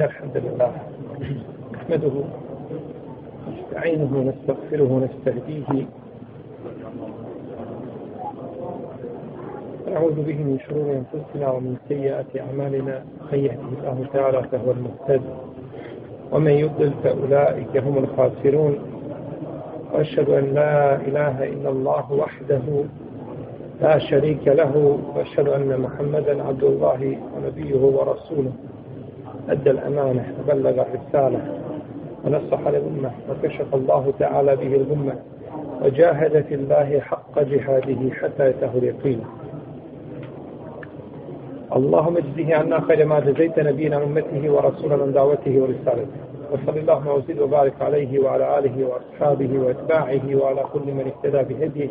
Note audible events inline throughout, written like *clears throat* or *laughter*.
إن الحمد لله نحمده نستعينه ونستغفره ونستهديه. نعوذ به من شرور أنفسنا ومن سيئات أعمالنا. من يهده الله تعالى فهو المهتد ومن يضلل فأولئك هم الخاسرون. وأشهد أن لا إله إلا الله وحده لا شريك له وأشهد أن محمدا عبد الله ونبيه ورسوله. أدى الأمانة وبلغ الرسالة ونصح للأمة وكشف الله تعالى به الأمة وجاهد في الله حق جهاده حتى يته اليقين. اللهم اجزه عنا خير ما جزيت نبينا من أمته ورسولا من دعوته ورسالته. وصل اللهم وزد وبارك عليه وعلى آله وأصحابه وأتباعه وعلى كل من اهتدى بهديه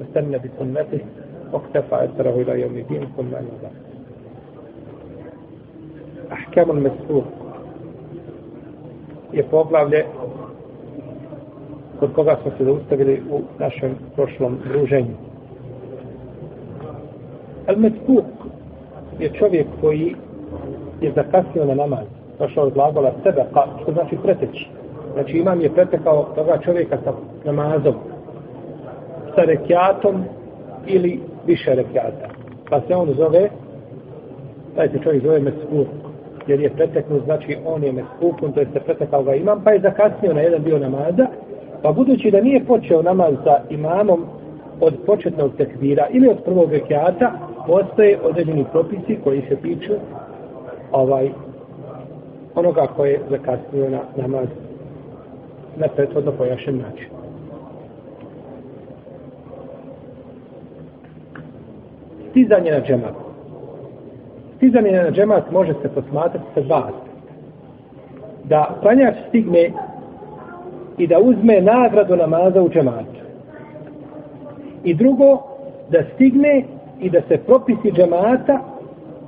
واستنى بسنته واقتفى أثره إلى يوم الدين. ثم أما بعد. Ahkamun Mesur je poglavlje kod koga smo se zaustavili u našem prošlom druženju. Al Mesur je čovjek koji je zakasnio na namaz. Došao od glagola sebe, pa što znači preteći. Znači imam je pretekao toga čovjeka sa namazom, sa rekiatom ili više rekiata. Pa se on zove, taj se čovjek zove Mesurk jer je preteknut, znači on je meskupun, to jeste pretekao ga imam, pa je zakasnio na jedan dio namaza, pa budući da nije počeo namaz sa imamom od početnog tekvira ili od prvog rekiata, postoje određeni propisi koji se tiču ovaj onoga koje je zakasnio na namaz na prethodno pojašen način. Stizanje na džematu. Stizanje na džemat može se posmatrati sa dva Da klanjač stigne i da uzme nagradu namaza u džematu. I drugo, da stigne i da se propisi džemata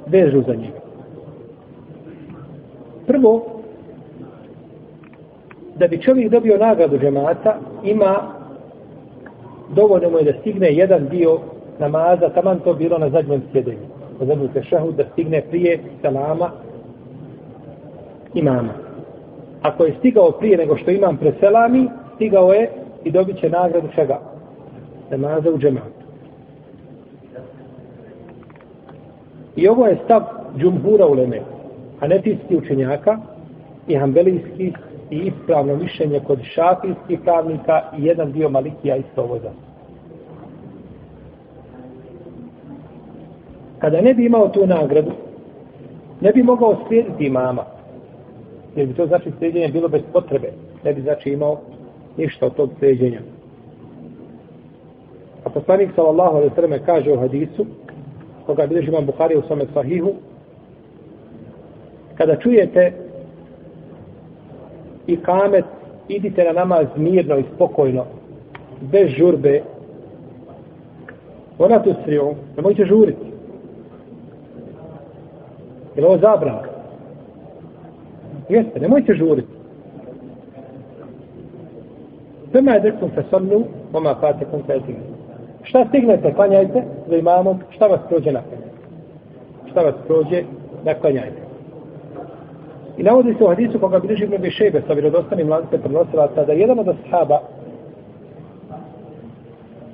vežu za njega. Prvo, da bi čovjek dobio nagradu džemata, ima dovoljno mu je da stigne jedan dio namaza, taman to bilo na zadnjem sjedenju. Na zadnjem tešahu, da stigne prije salama imama. Ako je stigao prije nego što imam preselami, stigao je i dobit će nagradu čega? Namaza u džematu. I ovo je stav džumhura u Leme, hanetijski učenjaka i hambelijskih i ispravno mišljenje kod šafijskih pravnika i jedan dio malikija isto ovo za. Kada ne bi imao tu nagradu, ne bi mogao slijediti imama. Jer bi to znači slijedjenje bilo bez potrebe. Ne bi znači imao ništa od tog slijedjenja. A poslanik sallallahu alaihi sallam kaže u hadisu, koga bilježi imam Bukhari u svome sahihu, kada čujete i kamet, idite na namaz mirno i spokojno, bez žurbe, ona tu sriju, ne mojte žuriti. Je ovo zabran? Jeste, nemojte žuriti. Tema je dekom fe sonnu, oma fate kum fe Šta stignete, klanjajte za imamom, šta vas prođe na. Šta vas prođe, da klanjajte. I navodi se u hadisu koga bliži mnogi šebe sa vjerodostanim lance prenosilaca da jedan od ashaba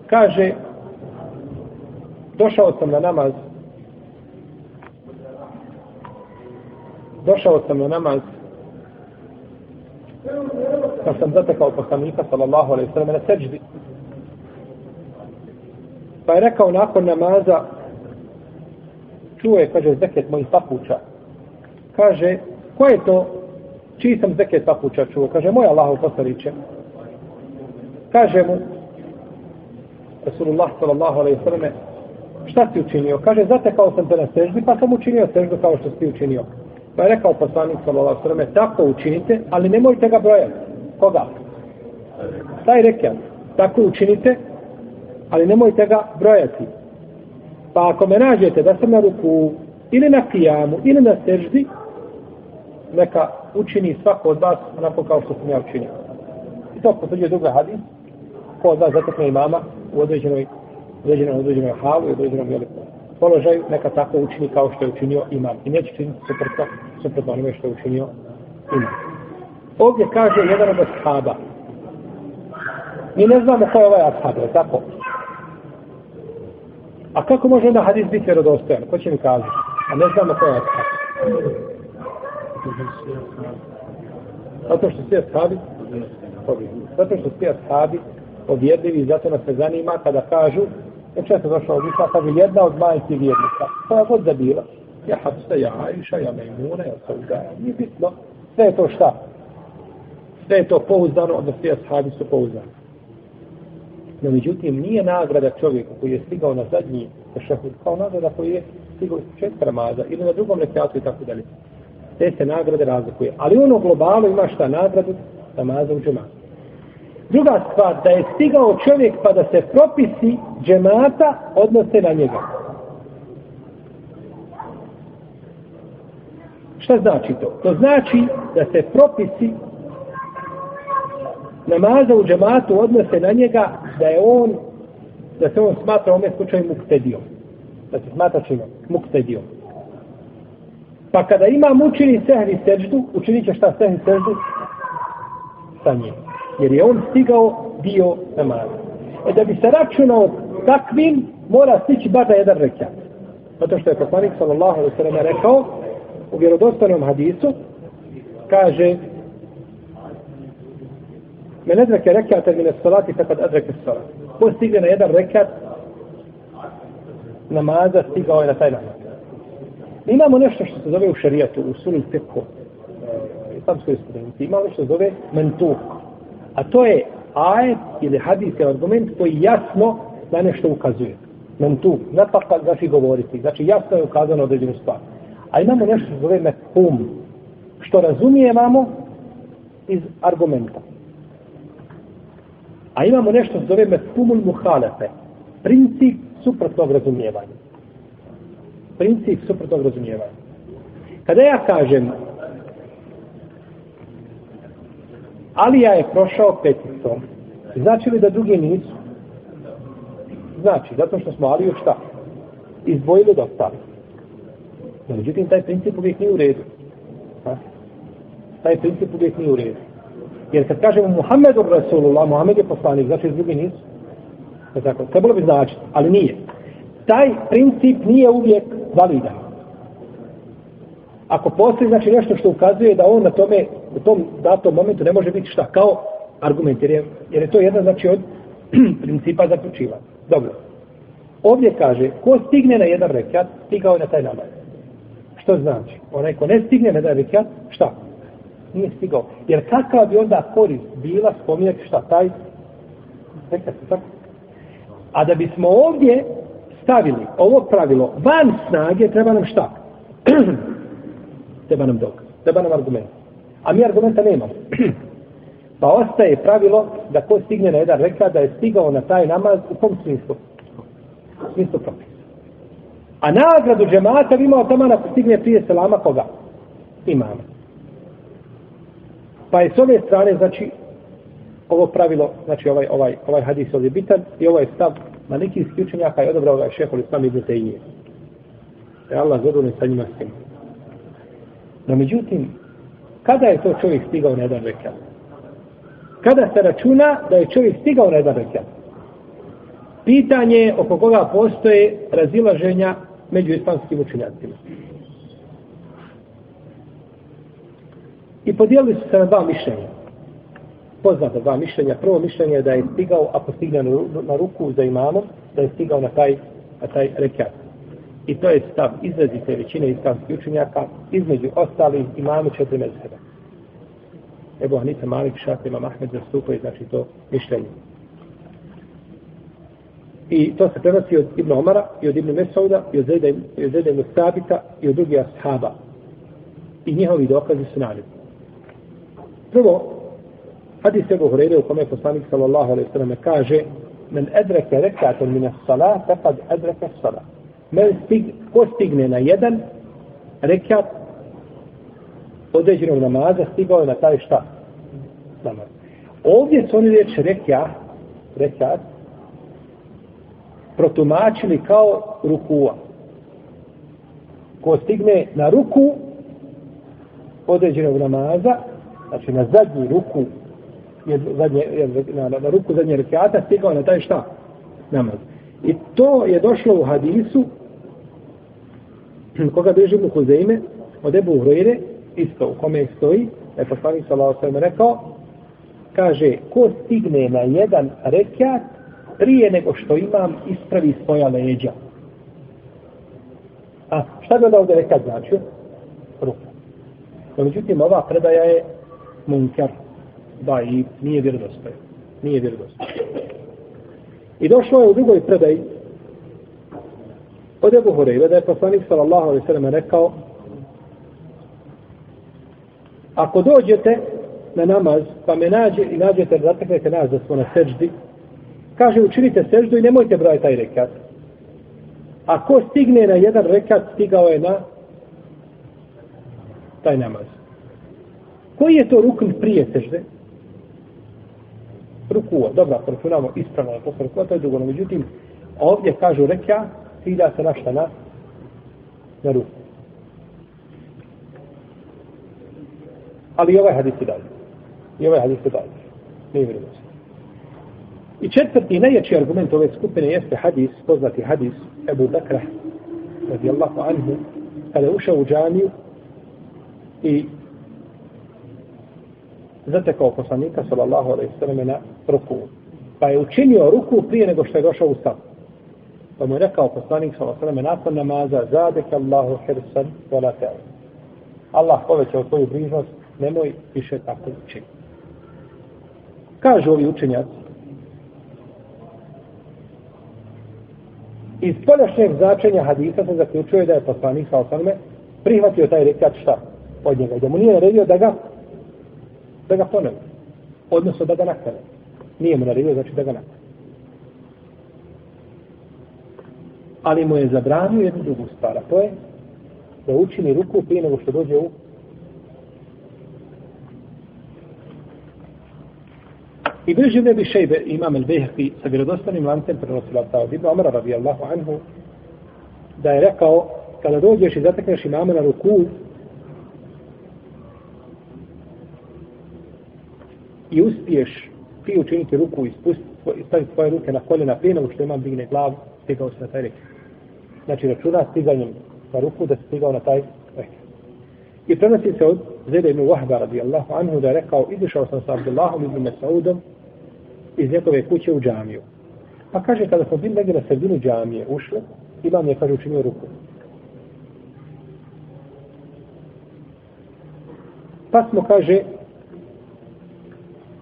kaže došao sam na namaz došao sam na namaz pa sam zatekao poslanika sallallahu alaihi sallam na seđdi Pa je rekao nakon namaza, čuo je, kaže, zeket mojih papuča. Kaže, ko je to, čiji sam zeket papuča čuo? Kaže, moj Allah poslaniće. Kaže mu, Rasulullah sallallahu alaihi sallam, šta si učinio? Kaže, zatekao sam te na sežbi, pa sam učinio sežbu kao što si učinio. Pa je rekao poslanik sallallahu alejhi ve tako učinite, ali nemojte ga brojati. Koga? Taj rekao, tako učinite, ali nemojte ga brojati. Pa ako me nađete da sam na ruku ili na kijamu ili na seždi, neka učini svako od vas onako kao što sam ja učinio. I to potvrđuje druga hadis, ko od vas zatekne imama u određenoj, određenoj, određenoj halu i određenom velikom položaju, neka tako učini kao što je učinio imam. I neće činiti suprotno, suprotno onome što je učinio imam. Ovdje kaže jedan od ashaba. Mi ne znamo ko je ovaj ashab, je tako? A kako može onda hadis biti vjerodostojan? Ko će mi kazati? A ne znamo ko je ashab. Zato što svi ashabi Zato što svi ashabi i zato nas se zanima kada kažu je često došao od Isla, kaže jedna od majke vjernika. Koja god da bila. Ja Hafsa, ja Aisha, ja Mejmuna, ja Sauda. Nije bitno. Sve je to šta? Sve je to pouzdano, onda svi ashabi su pouzdani. No, međutim, nije nagrada čovjeku koji je stigao na zadnji šehud, kao nagrada koji je stigao iz početka ramaza ili na drugom rekiatu i tako dalje. Te se nagrade razlikuje. Ali ono globalu ima šta nagradu namaza u džematu. Druga stvar, da je stigao čovjek pa da se propisi džemata odnose na njega. Šta znači to? To znači da se propisi namaza u džematu odnose na njega da je on da se on smatra u ovom slučaju muktedijom. Da se smatra čime? Muktedijom. Pa kada ima učini sehri seđdu, učinit će šta sehri seđdu? Sa njim jer je on stigao dio namaza. E da bi se računao takvim, mora stići bar da jedan rekat. Zato što je poslanik sallallahu alaihi sallam rekao u vjerodostanom hadisu, kaže Men edreke rekata mine salati fakad edreke salat. Ko stigne na jedan rekat namaza, stigao je na taj namaz. Imamo nešto što se zove u šarijatu, u sunu teko, eh, islamskoj studenti, imamo nešto što se zove mentuh. A to je ajet ili hadijski argument koji jasno na nešto ukazuje. Men tu, napaka znači govoriti. Znači jasno je ukazano određenu stvar. A imamo nešto što zove mehum. Što razumijevamo iz argumenta. A imamo nešto što zove mehumul muhalefe. Princip suprotnog razumijevanja. Princip suprotnog razumijevanja. Kada ja kažem Alija je prošao peticom. Znači li da drugi nisu? Znači, zato što smo Aliju šta? Izdvojili da ostali. No, međutim, taj princip uvijek nije u redu. Ha? Taj princip uvijek nije u redu. Jer kad kažemo Muhammedu Rasulullah, Muhammed je poslanik, znači drugi nisu. Tako, trebalo bi značiti, ali nije. Taj princip nije uvijek validan ako postoji znači nešto što ukazuje da on na tome u tom datom momentu ne može biti šta kao argument jer je, jer je to jedna znači od *clears throat* principa zaključiva. Dobro. Ovdje kaže ko stigne na jedan rekat stigao je na taj namaz. Što znači? Onaj ko ne stigne na jedan rekat šta? Nije stigao. Jer kakva bi onda korist bila spominjati šta taj rekat? Tako? A da bismo ovdje stavili ovo pravilo van snage treba nam šta? *clears throat* treba nam dokaz, treba nam argument. A mi argumenta nemamo. *clears throat* pa ostaje pravilo da ko stigne na jedan reka da je stigao na taj namaz u kom smislu? U smislu propisa. A nagradu džemata imao tamo ako stigne prije selama koga? Imama. Pa je s ove strane, znači, ovo pravilo, znači ovaj, ovaj, ovaj hadis ovdje bitan i ovaj stav malikijski učenjaka je odobrao ovaj šehol islam ibn Tejnije. Da je Allah zadovoljno sa njima svima. No međutim, kada je to čovjek stigao na jedan rekat? Kada se računa da je čovjek stigao na jedan rekat? Pitanje oko koga postoje razilaženja među islamskim učenjacima. I podijelili su se na dva mišljenja. Poznata dva mišljenja. Prvo mišljenje je da je stigao, ako stigne na ruku za imamom, da je stigao na taj, na taj rekat. I to je stav izrazite većine islamskih učenjaka između ostalih imamo četiri mezheba. Ebu Hanife Malik Šaf Imam Ahmed zastupaju znači to mišljenje. I to se prenosi od Ibn Omara i od Ibn Mesauda i od Zeda ibn Sabita i od drugih ashaba. I njihovi dokazi su naredni. Prvo, hadis Ebu Hureyre u kome je poslanik sallallahu alaihi sallam kaže men edreke rekatom mine salat, tepad edreke salat men stig, ko stigne na jedan rekat određenog namaza, stigao je na taj šta? Namaz. Ovdje su oni reći rekat, rekat, protumačili kao rukua. ko stigne na ruku određenog namaza, znači na zadnji ruku, je, zadnje, je, na, na, na ruku zadnje rekiata, stigao na taj šta? Namaz. I to je došlo u hadisu, *clears throat* koga beži mu Huzeime, od Ebu Hrojire, isto u kome stoji, da je poslanik Salao sallam rekao, kaže, ko stigne na jedan rekiat, prije nego što imam ispravi svoja leđa. A šta bi onda ovdje rekat značio? Ruka. No, međutim, ova predaja je munkar. Da, i nije vjerodostoj. Nije vjerodostoj. I došlo je u drugoj predaji od Ebu Horeira da je poslanik sallallahu alaihi sallam rekao ako dođete na namaz pa me nađe i nađete zateknete nas da smo na seždi kaže učinite seždu i nemojte broj taj rekat ako stigne na jedan rekat stigao je na taj namaz. Koji je to rukn prije sežde? Rukuo, dobro, poračunamo ispravno na to rukua, to je drugo. Međutim, ovdje kažu reka, cilja se našta na, na ruku. Ali i ovaj hadis je dalje. I ovaj hadis je dalje. Ne je se. I četvrti najjači argument ove skupine jeste hadis, poznati hadis Ebu Bekra, radijallahu anhu, kada je ušao u džamiju i zatekao poslanika sallallahu alejhi ve selleme na ruku. Pa je učinio ruku prije nego što je došao u stavu. Pa mu je rekao poslanik sallallahu nakon namaza zadek Allahu hirsan vola teo. Allah povećao tvoju brižnost, nemoj više tako učiniti. Kažu ovi učenjaci, iz poljašnjeg značenja hadisa se zaključuje da je poslanik sa alejhi prihvatio taj rekat šta? od njega. Da mu nije naredio da ga da ga ponovi. Odnosno da ga nakane. Nije mu naredio, znači da ga nakane. Ali mu je zabranio jednu drugu stvar, to je da učini ruku prije nego što dođe u I bliži ne bi šejbe imam el Behri sa vjerodostanim lancem prenosila ta od Ibn Omara radijallahu anhu da je rekao kada dođeš i zatekneš imama na ruku i uspiješ ti učiniti ruku i spustiti staviti svoje ruke na koljena prije nego što imam digne glavu, stigao se na taj rekao. Znači računa stiganjem na ruku da se stigao na taj reke. I prenosi se od Zede ibn Wahba radijallahu anhu da je rekao izišao sam sa Abdullahom ibn Mesaudom iz njegove kuće u džamiju. Pa kaže kada smo bili negdje na sredinu džamije ušli, imam je kaže učinio ruku. Pa smo kaže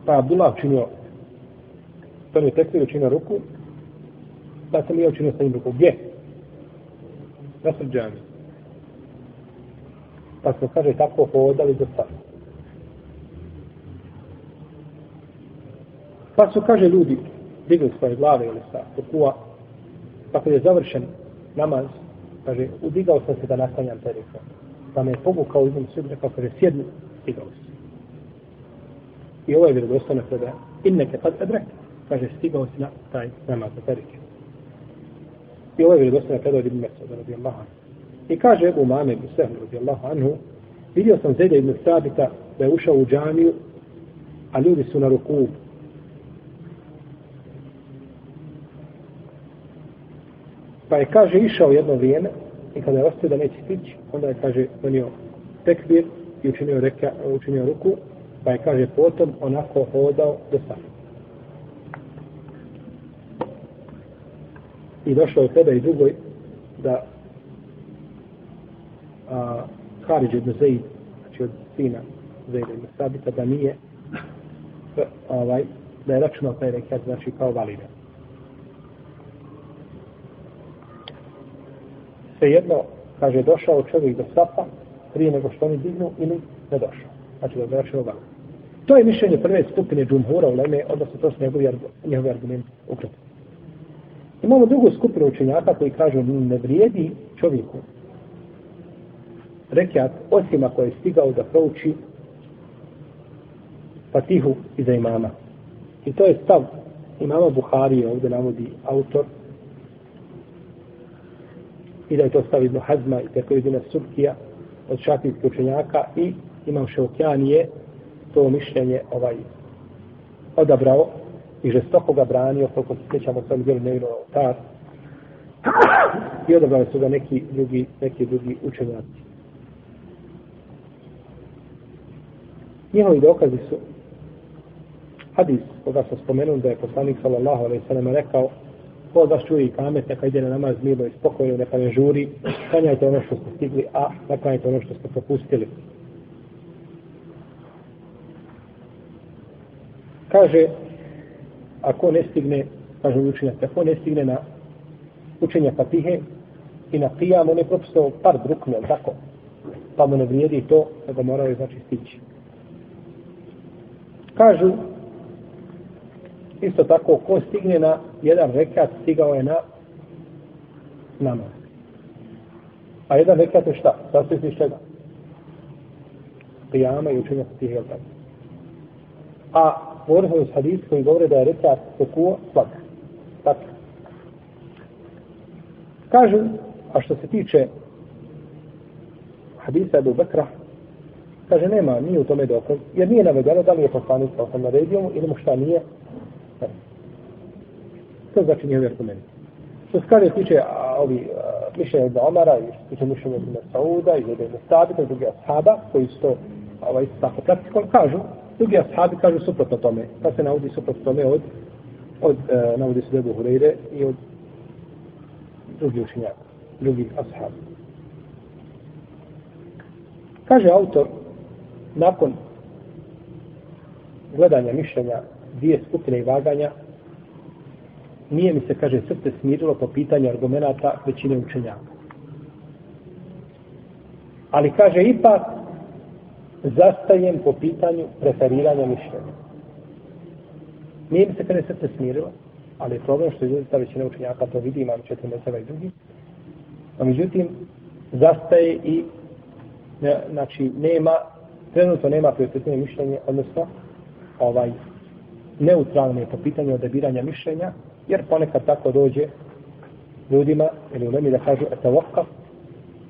Pa Abdullah učinio prvi tekvir, učinio ruku, pa sam ja učinio sa njim ruku. Gdje? Na srđani. Pa smo, kaže, tako hodali do sada. Pa su, kaže, ljudi digli svoje glave ili sa rukua, pa kad je završen namaz, kaže, udigao sam se da nastanjam taj. Pa me je pogukao izom svi, rekao, pa, kaže, sjedni, digao se. I ovo je vjerodostojno sada. Inneke kad edrek. Kaže, stigao si na taj namaz na perike. I ovo je vjerodostojno kada od Ibn Mesuda radi Allah. I kaže Ebu Mame ibn Sehnu radi Allah anhu, vidio sam Zede ibn Sabita da je ušao u džamiju, a ljudi su na ruku. Pa je, kaže, išao jedno vrijeme i kada je ostio da neće stići, onda je, kaže, donio tekbir i učinio, reka, učinio ruku Pa je, kaže, potom onako hodao do sada. I došlo je tebe i drugoj da a, Harid ibn Zaid, znači od sina Zaid ibn Sabita, da nije ovaj, da je računao taj rekat, znači kao validan. Svejedno, kaže, došao čovjek do sapa prije nego što oni dignu ili ne došao. Znači da je računao validan. To je mišljenje prve skupine džumhura u Leme, odnosno to su njegovi, njegovi argumenti ukratko. Imamo drugu skupinu učenjaka koji kažu ne vrijedi čovjeku rekiat osim ako je stigao da prouči Fatihu iza imama. I to je stav imama Buhari ovdje navodi autor i da je to stav Ibn Hazma i tako Ibn Subkija od šafijskih učenjaka i imam Šeokjanije to mišljenje ovaj odabrao i žestoko ga branio, koliko se sjećamo sam bilo nevino tar. I odabrali su ga neki drugi, neki drugi učenjaci. Njihovi dokazi su hadis koga sam spomenuo da je poslanik sallallahu alaihi sallam rekao ko od vas čuje i kamet, neka ide na namaz mirno i spokojno, neka ne žuri, klanjajte ono što ste stigli, a naklanjajte ono što ste propustili. Kaže, ako ne stigne, kažu učenjak, ako ne stigne na učenje Fatihe i na Qiyam, on je propustao par drukne, tako? Pa mu ne vrijedi to, da ga moraju znači stići. Kažu, isto tako, ko stigne na jedan rekat, stigao je na namaz. A jedan rekat je šta? Sastoji se iz čega? Qiyama i učenja Fatihe, tako? A govorili smo iz hadis koji govore da je rekat pokuo slab. Tako. Kažu, a što se tiče hadisa Ebu Bekra, kaže, nema, nije u tome dokaz, jer nije navedeno da li je poslanik sa osam naredio mu ili mu šta nije. To znači nije argument. Što se kaže, tiče a, ovi mišljenja od Omara, i što tiče mišljenja od Sauda, i od Sabita, i drugi ashaba, koji su to ovaj, tako praktikom kažu, Drugi ashabi kažu suprotno tome. Pa se navodi suprotno tome od, od e, navodi se Debu Hureyre i od drugih učinjaka, drugih ashabi. Kaže autor, nakon gledanja mišljenja dvije skupine i vaganja, nije mi se, kaže, srce smirilo po pitanju argumenta većine učenjaka. Ali kaže, ipak, zastajem po pitanju preferiranja mišljenja. Nije mi se kada srce smirilo, ali je problem što ljudi ta većina učenjaka to vidi, imam četiri meseva i drugi. A međutim, zastaje i ne, znači nema, trenutno nema prioritetnije mišljenje, odnosno ovaj neutralno je po pitanju odabiranja mišljenja, jer ponekad tako dođe ljudima, ili u nemi da kažu, eto vokav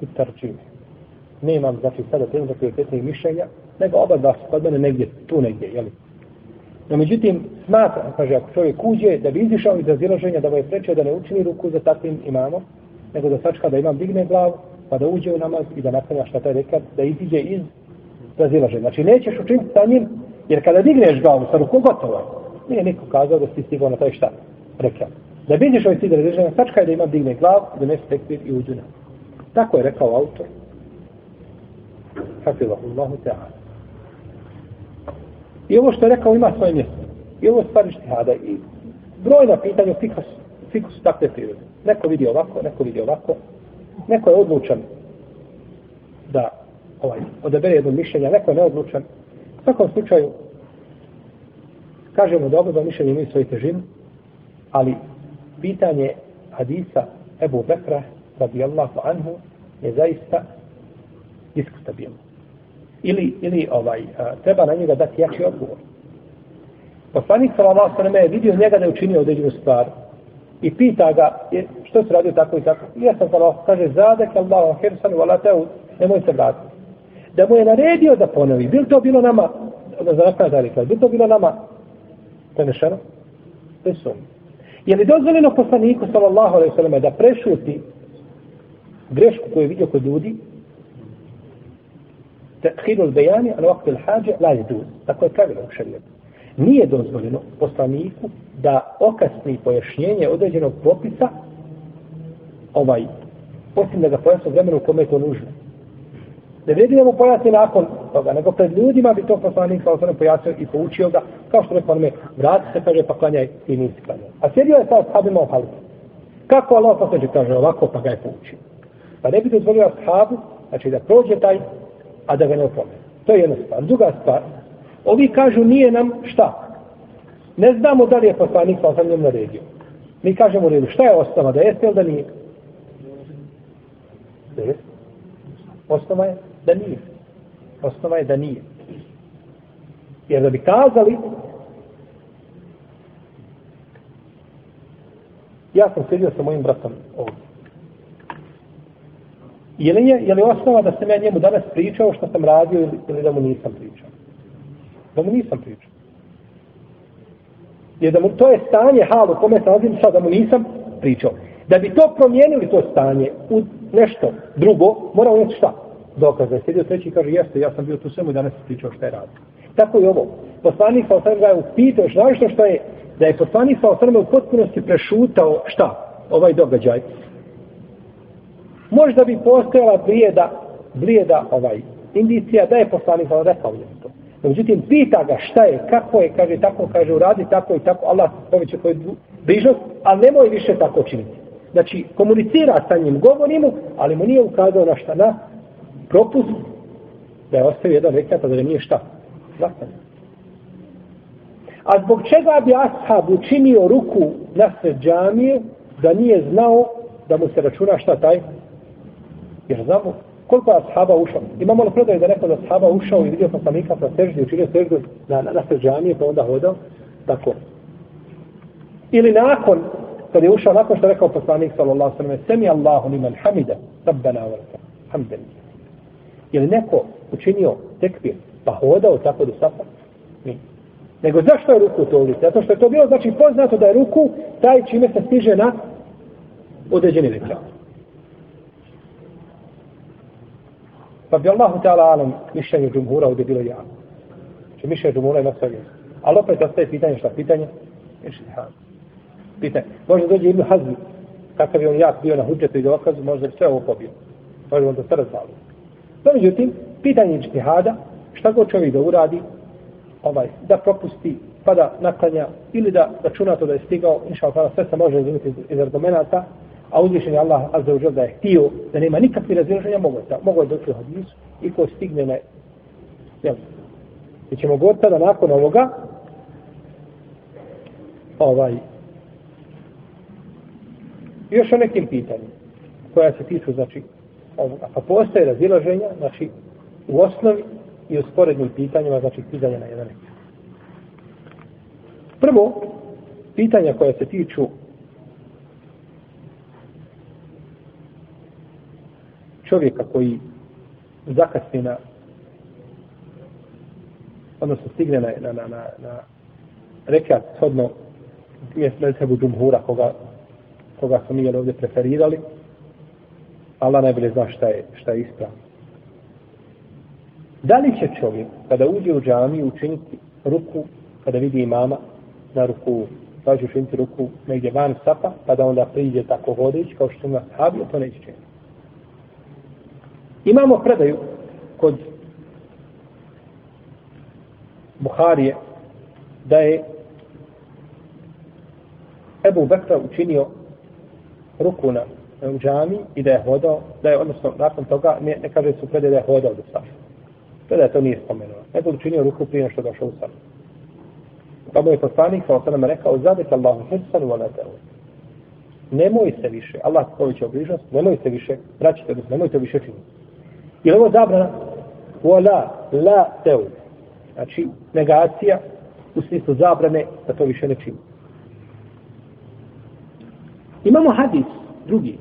i tarčine nemam, znači, sada trenutno prioritetnih mišljenja, nego oba dva su kod mene negdje, tu negdje, jel? No, međutim, smatra, kaže, ako čovjek uđe, da bi izišao iz razilaženja, da mu je preče da ne učini ruku za takvim imamo, nego da sačka da imam digne glavu, pa da uđe u namaz i da naklanja šta taj reka, da iziđe iz razilaženja. Znači, nećeš učiniti sa njim, jer kada digneš glavu sa rukom, gotovo je. Nije niko kazao da si stigao na taj šta rekao. Da bi izišao iz razilaženja, sačka da imam digne glavu, da ne tekvir i uđu na. Tako je rekao autor, hafizahu Allahu ta'ala. I ovo što je rekao ima svoje mjesto. I ovo je stvar ištihada. I brojna pitanja u fikus, fika takve prirode. Neko vidi ovako, neko vidi ovako. Neko je odlučan da ovaj, odabere jedno mišljenje, neko je neodlučan. U svakom slučaju, kažemo da oba mišljenje imaju svoju težinu, ali pitanje hadisa Ebu Bekra radijallahu anhu je zaista diskutabilno. Ili, ili ovaj, a, treba na njega dati jači odgovor. Poslanik sallallahu alejhi ve je vidio njega da je učinio određenu stvar i pita ga što se radio tako i tako. I ja sam sallallahu kaže zadek Allahu hirsan wala ta'ud nemoj se vratiti. Da mu je naredio da ponovi. Bil to bilo nama da zakona da rekla, bil to bilo nama prenešeno? Bez sumnje. Je li dozvoljeno poslaniku sallallahu alejhi ve sellem da prešuti grešku koju je vidio kod ljudi tehidul bejani, ali ovakve hađe, la je duz. Tako je pravilo u šarijetu. Nije dozvoljeno poslaniku da okasni pojašnjenje određenog popisa ovaj, osim da ga pojasno vremenu u kome je to nužno. Ne vredi da mu pojasni nakon toga, nego pred ljudima bi to poslanik sa osnovno pojasnio i poučio ga, kao što rekao onome, vrati se, kaže, pa klanjaj i nisi klanjaj. A sjedio je sa sahabima u halifu. Kako Allah poslanik kaže ovako, pa ga je poučio. Pa ne bi dozvolio ashabu, znači da prođe taj a da ga ne opomene. To je jedna stvar. Druga stvar, ovi kažu nije nam šta? Ne znamo da li je poslanik sa osam naredio. Mi kažemo u redu, šta je osnova, da jeste ili da nije? Da. Osnova je da nije. Osnova je da nije. Jer da bi kazali, ja sam sedio sa mojim bratom ovdje. Je li, je, je li osnova da sam ja njemu danas pričao što sam radio ili, ili da mu nisam pričao? Da mu nisam pričao. Jer da mu, to je stanje hal u kome se nalazim sad da mu nisam pričao. Da bi to promijenili to stanje u nešto drugo, mora on šta? Dokaz da je sjedio treći i kaže, jeste, ja sam bio tu svemu i danas pričao šta je radio. Tako i ovo. Poslanik sa osrme ga je upitao, što što je, da je poslanik sa osrme u potpunosti prešutao šta? Ovaj događaj. Možda bi postojala prijeda, blijeda ovaj indicija da je poslanik sa rekao je to. Međutim, pita ga šta je, kako je, kaže tako, kaže uradi tako i tako, Allah poveće tvoju bližnost, ali nemoj više tako činiti. Znači, komunicira sa njim, govori mu, ali mu nije ukazao na šta, na propust, da je ostavio jedan rekat, da nije šta, zakon. A zbog čega bi ashab učinio ruku na sred džamije, da nije znao da mu se računa šta taj? Jer znamo koliko je ashaba ušao. Imamo li predaju da neko da ashaba ušao i vidio poslanika sa seždi, učinio seždu na, na, na sred pa onda hodao? Tako. Ili nakon, kad je ušao nakon što je rekao poslanik sallallahu sallam, semi Allahu liman hamida, rabbana wa hamden. Je li neko učinio tekbir, pa hodao tako do safa? Nije. Nego zašto je ruku to ulice? Zato što je to bilo, znači poznato da je ruku taj čime se stiže na određeni rekat. Pa bi Allahu ta'ala alam mišljenje džumhura ovdje bilo jako. Znači mišljenje džumhura je na Ali opet ostaje pitanje šta? Pitanje? Pitanje. Možda dođe Ibn Hazmi, kakav je on jak bio na hudžetu i dokazu, možda bi sve ovo pobio. Možda on to sve razvalio. No, međutim, pitanje ištihada, šta god čovjek da uradi, ovaj, da propusti, pa da naklanja, ili da računa to da je stigao, inša Allah, sve se može razumjeti iz, iz argumenta, a uzvišen je Allah azza wa da je htio da nema nikakve razilaženja, mogo je, mogo je doći u hadisu i ko stigne na jel, mi ćemo god tada nakon ovoga ovaj još o nekim pitanjima koja se tiču znači ovoga. Pa postoje razilaženja znači u osnovi i u sporednim pitanjima znači pitanja na jedan Prvo, pitanja koja se tiču čovjeka koji zakasni na odnosno stigne na, na, na, na, na rekat shodno mjesto Medhebu Džumhura koga, koga smo mi ovdje preferirali Allah najbolje zna šta je, šta je ispravno. Da li će čovjek kada uđe u džami učiniti ruku kada vidi imama na ruku da će učiniti ruku negdje van sapa pa da onda priđe tako hodeći kao što ima sahabi to neće činiti. Imamo predaju kod Buharije da je Ebu Bekra učinio ruku na u džami i da je hodao, da je odnosno nakon toga, ne, ne kaže su predaje da je hodao do safa. Predaje to nije spomenuo. Nego učinio ruku prije što došao u safa. Pa mu je poslanik sa sam rekao, zabit Allahu hirsanu wa ladeu. Nemoj se više, Allah koji će obližnost, nemoj se više, vraćite, nemoj nemojte više činiti. Je li ovo zabrana? Wala, la, teu. Znači, negacija u smislu zabrane da to više ne čini. Imamo hadis, drugi,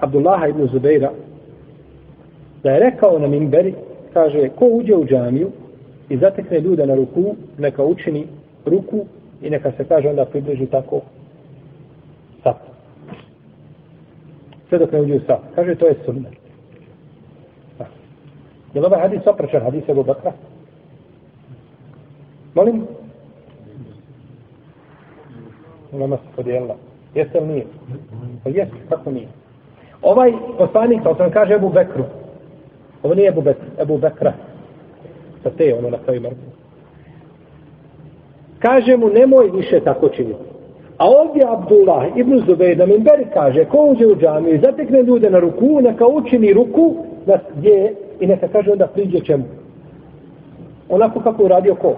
Abdullaha ibn Zubeira, da je rekao na minberi, kaže, ko uđe u džamiju i zatekne ljude na ruku, neka učini ruku i neka se kaže onda približi tako sat. Sve dok ne uđe u sat. Kaže, to je sunnet. Je li ovaj hadis opračan hadis Ebu Bakra? Molim? Nama se podijelila. Jeste li nije? Pa jeste, kako nije? Ovaj poslanik, kao sam kaže Ebu Bekru, ovo nije Ebu, Bek, Ebu Bekra, sa te ono na kraju mrtvo. Kaže mu, nemoj više tako činiti. A ovdje Abdullah ibn Zubeir na Minberi kaže, ko uđe u džamiju i zatekne ljude na ruku, neka učini ruku na gdje i neka kaže onda priđe čemu. Onako kako je radio ko?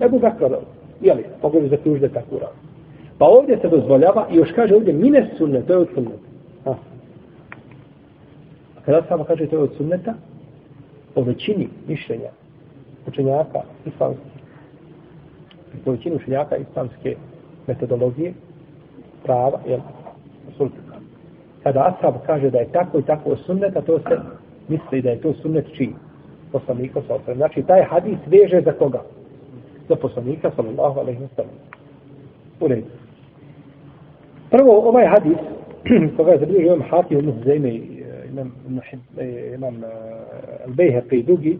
Ebu Bekra, jeli, mogu bi zaključiti da tako uradio. Pa ovdje se dozvoljava i još kaže ovdje mine sunne, to je od sunneta. A. a kada samo kaže to je od sunneta, po većini mišljenja učenjaka islamske, po većini učenjaka islamske metodologije, prava, jel, sultika. kada Asab kaže da je tako i tako sunnet, to se misli da je to sunnet čiji? Poslanika sa osam. Znači, taj hadis veže za koga? Za poslanika, sallallahu alaihi wa sallam. U redu. Prvo, ovaj hadis, *clears throat* koga je zabilježio imam Hati, eh, imam Zeme, eh, imam, eh, imam Al-Bejheqi i drugi,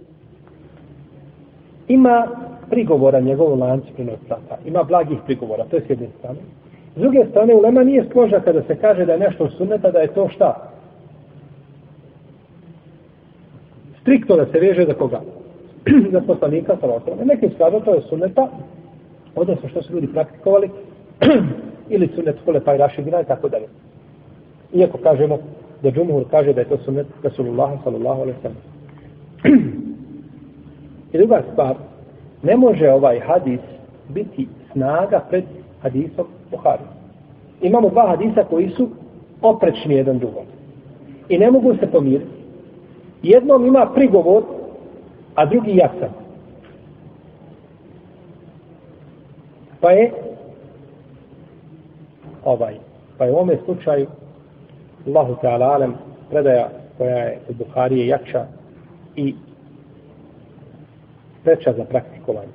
ima prigovora njegovu lancu prenosilaca. Ima blagih prigovora, to je s jedne strane. S druge strane, u Lema nije složa kada se kaže da je nešto sunneta, da je to šta? Striktno da se veže za koga? *clears throat* za poslanika, sa osnovne. Neki skladno to je sunneta, odnosno što su ljudi praktikovali, *clears throat* ili sunnet kole pa i rašidina i tako dalje. Iako kažemo da džumhur kaže da je to sunnet Rasulullah sallallahu alaihi sallam. *clears throat* I druga stvar, ne može ovaj hadis biti snaga pred hadisom Buhari. Imamo dva hadisa koji su oprečni jedan drugom. I ne mogu se pomiriti. Jednom ima prigovor, a drugi jasan. Pa je ovaj. Pa je u ovome slučaju Allahu Teala Alem predaja koja je u Buharije jača i preča za praktikovanje.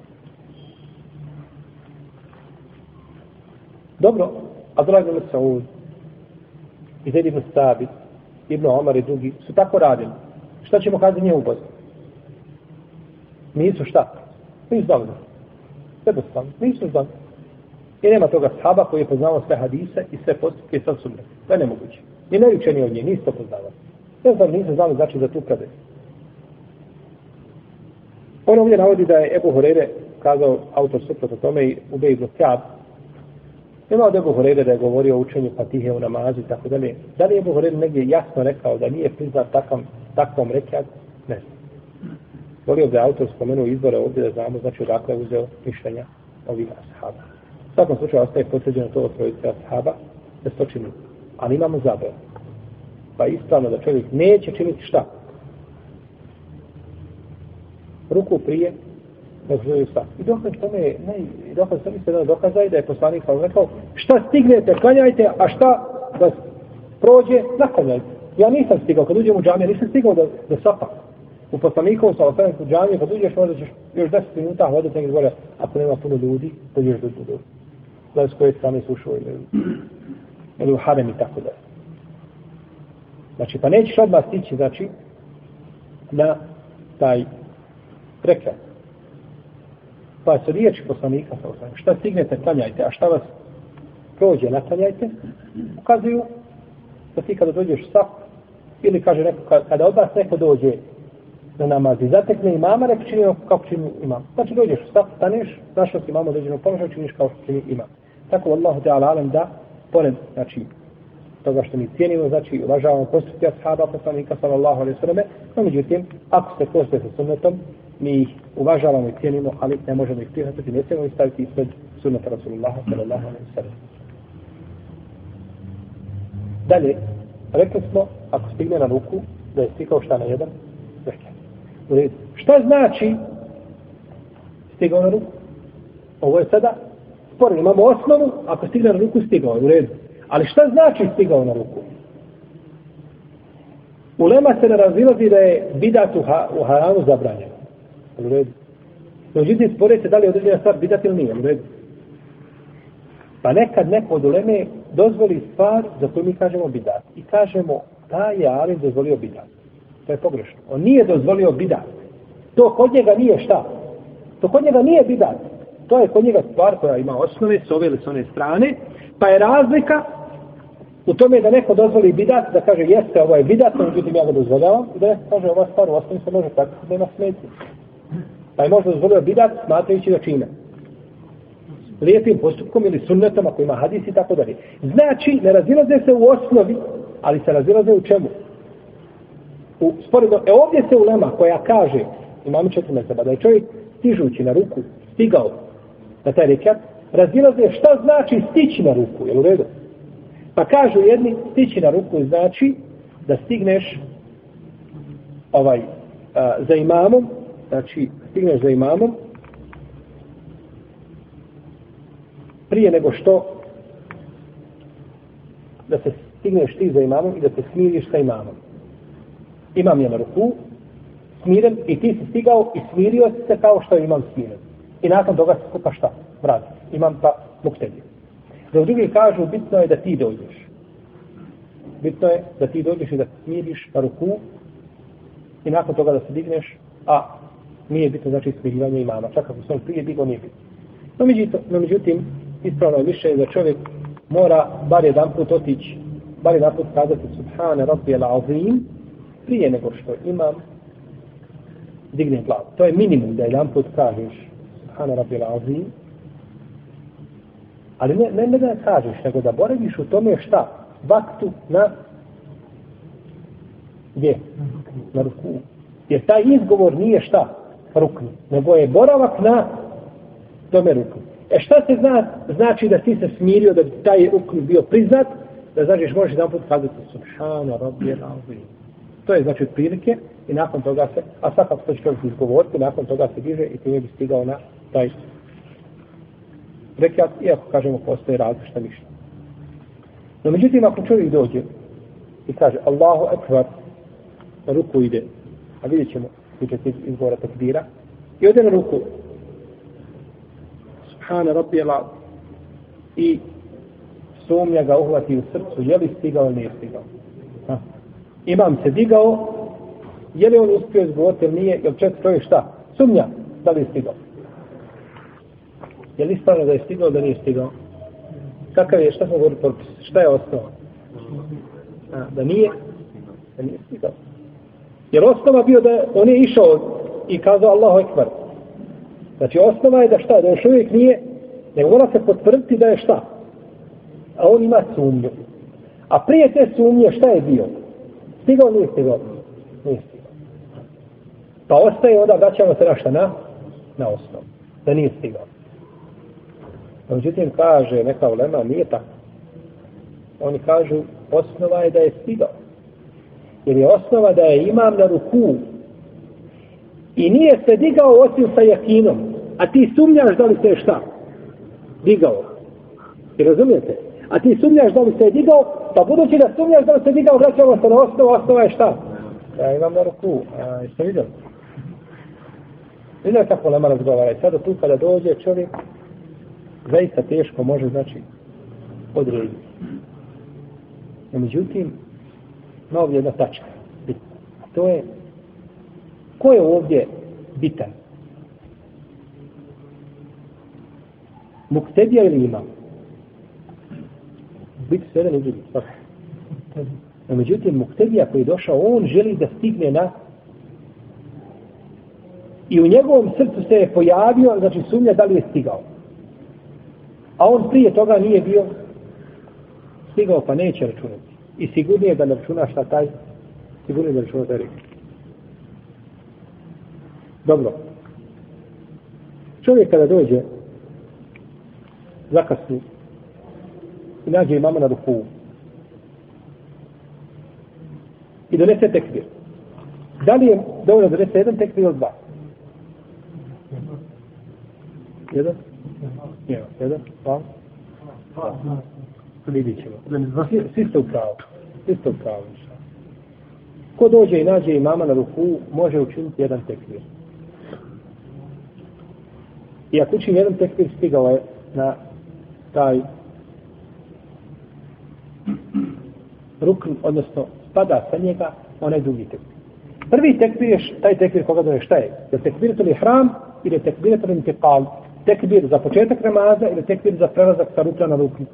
Dobro, Abdullah ibn Saud, i ibn Stabit, Ibn Omar i drugi, su tako radili. Šta ćemo kada nije bozi? Nisu šta? Nisu znali. Jednostavno, nisu znali. I nema toga sahaba koji je poznao sve hadise i sve postupke sa sunne. To je nemoguće. Ni najučeni od nje, nisu to poznavali. Ne znam, nisu znali znači za tu predaju. On ovdje navodi da je Ebu Horeire kazao autor suprotno tome i Ubej ibn Kjab. Ima od Ebu Horeire da je govorio o učenju patihe u namazu i tako dalje. Da li je Ebu Horeire negdje jasno rekao da nije priznat takav takvom rekiat, Ne znam. Volio da je autor spomenuo izvore ovdje da znamo znači odakle je uzeo mišljenja ovih ashaba. U svakom slučaju ostaje potvrđeno to od trojice ashaba da se to čini. Ali imamo zabranu. Pa ispravno da čovjek neće činiti šta? ruku prije nego što. I dokaz tome je, ne, i dokaz tome se da dokaza i da je poslanik sam rekao, šta stignete, klanjajte, a šta da prođe, naklanjajte. Ja nisam stigao, kad uđem u džamiju, nisam stigao da, da sapa. U poslanikovu sa osanem u džamiju, kad uđeš, možda ćeš još 10 minuta hodati negdje gore, ako nema puno ljudi, pa dođeš do ljudi. Gledaj s koje strane slušao ili, ili u harem i tako da. Znači, pa nećeš odmah stići, znači, na taj prekrat. Pa su riječi poslanika sa osanem. Šta stignete, klanjajte, a šta vas prođe, naklanjajte, ukazuju da ti kada dođeš sa ili kaže neko, kada od vas neko dođe na namaz i zatekne imama, neko čini kako čini imam. Znači dođeš u stav, staneš, našao si imamo određenog položaja, činiš kao što čini imam. Tako Allahu Teala alem da, pored, znači, toga što mi cijenimo, znači uvažavamo postupke ashaba poslanika sallallahu alaihi sallam, no međutim, ako se postoje sa sunnetom, mi ih uvažavamo i cijenimo, ali ne možemo ih prihvatiti, ne smijemo ih staviti ispred sunnata Rasulullah sallallahu alaihi sallam. Dalje, rekli smo, ako stigne na ruku, da je stikao šta na jedan, rekat. Šta znači stigao na ruku? Ovo je sada sporo, imamo osnovu, ako stigne na ruku, stigao je u redu. Ali šta znači stigao na ruku? Ulema se ne razilazi da je bidat u, ha, u haramu zabranjen. U redu. Međutim, spore se da li je određena stvar bidat ili nije. U redu. Pa nekad neko od uleme dozvoli stvar za koju mi kažemo bidat. I kažemo, taj je Alim dozvolio bidat. To je pogrešno. On nije dozvolio bidat. To kod njega nije šta? To kod njega nije bidat. To je kod njega stvar koja ima osnove, s ove ili s one strane, pa je razlika u tome da neko dozvoli bidat, da kaže jeste, ovo je bidat, no međutim ja ga dozvoljavam, i da neko kaže ova stvar u osnovi se može tako da ima smeti. Pa je možda dozvolio bidat, smatrajući da čine. Lijepim postupkom ili sunnetom, ako ima hadis i tako dalje. Znači, ne razilaze se u osnovi, ali se razilaze u čemu? U sporedno, e ovdje se ulema koja kaže, imamo četiri meseba, da je čovjek stižući na ruku, stigao na taj rekat, razilaze šta znači stići na ruku, jel u redu? Pa kažu jedni, stići na ruku znači da stigneš ovaj a, za imamom, znači stigneš za imamom prije nego što da se stigneš ti za imamom i da se smiriš sa imamom. Imam je na ruku, smiren i ti si stigao i smirio si se kao što je imam smiren. I nakon toga se skupa šta? Vrati. Imam pa muktedi. Za drugi kažu, bitno je da ti dođeš. Bitno je da ti dođeš i da smiriš na ruku i nakon toga da se digneš, a nije bitno znači smirivanje imama. Čak ako sam prije digao, nije bitno. No međutim, no, međutim ispravno je mišljenje da čovjek mora bar jedan put otići, bar jedan put kazati Subhane Rabbi Azim prije nego što imam digne glavu. To je minimum da jedan put kažeš Subhane Rabbi Azim ali ne, ne, ne da kažeš, nego da boraviš u tome šta? Vaktu na gdje? Na ruku. Jer taj izgovor nije šta? Rukni. Nego je boravak na tome rukni. E šta se zna, znači da ti se smirio da bi taj rukni bio priznat, da znači možeš jedan put kazati Subhana Rabbi Rabbi. To je znači prilike i nakon toga se, a svakako to će čovjek izgovoriti, nakon toga se diže i time bi stigao na taj rekiat, iako kažemo postoje različita mišlja. No međutim, ako čovjek dođe i kaže Allahu Ekvar, na ruku ide, a vidjet ćemo, vi ćete izgovora takbira, i ode na ruku, subhana Rabbi i sumnja ga uhvati u srcu, je li stigao ili nije stigao. Ha. Imam se digao, je li on uspio izgovoriti ili nije, jer četiri čovjek šta? Sumnja, da li je stigao. Je li stvarno da je stigao da nije stigao? Kakav je, šta smo govorili propis? Šta je osnova? A, da nije? Da nije stigao. Jer osnova bio da on je išao i kazao Allahu Ekber. Znači osnova je da šta? Da još uvijek nije, nego mora se potvrditi da je šta? A on ima sumnju. A prije te sumnje šta je bio? Stigao nije stigao? Nije stigao. Pa ostaje onda, vraćamo se na šta? Na, na osnovu. Da nije stigao. Pa međutim, kaže neka ulema, nije tako. Oni kažu, osnova je da je stigao. Jer je osnova da je imam na ruku. I nije se digao osim sa jakinom. A ti sumnjaš da li se je šta? Digao. I razumijete? A ti sumnjaš da li se je digao, pa budući da sumnjaš da li se je digao, vraćamo se na osnovu, osnova je šta? Ja imam na ruku. A, jeste vidjeli? Vidjeli kako lema razgovara. I sada tu kada dođe čovjek, zaista teško može znači odrediti. No, međutim, na ovdje jedna tačka. To je, ko je ovdje bitan? Muktedija ili imam? Biti sve jedan i drugi. No, međutim, Muktedija koji je došao, on želi da stigne na i u njegovom srcu se je pojavio, znači sumnja da li je stigao. A on prije toga nije bio stigao pa neće računati. I sigurnije da ne računa šta taj, sigurnije da računa taj rekao. Dobro. Čovjek kada dođe zakasni i nađe imama na ruku i donese tekbir. Da li je dovoljno donese jedan tekbir ili dva? Jedan? Jedan, dva. Vidit ćemo. Svi ste u pravu. Svi ste u pravu. Ko dođe i nađe imama na ruku, može učiniti jedan tekvir. I ako učim jedan tekbir, stigao je na taj rukn, odnosno spada sa njega onaj drugi tekbir. Prvi tekbir je taj tekbir koga doje šta je? Je tekvir to li hram ili je tekvir to li intikal? tekbir za početak namaza ili tekbir za prelazak sa rukna na ruknu?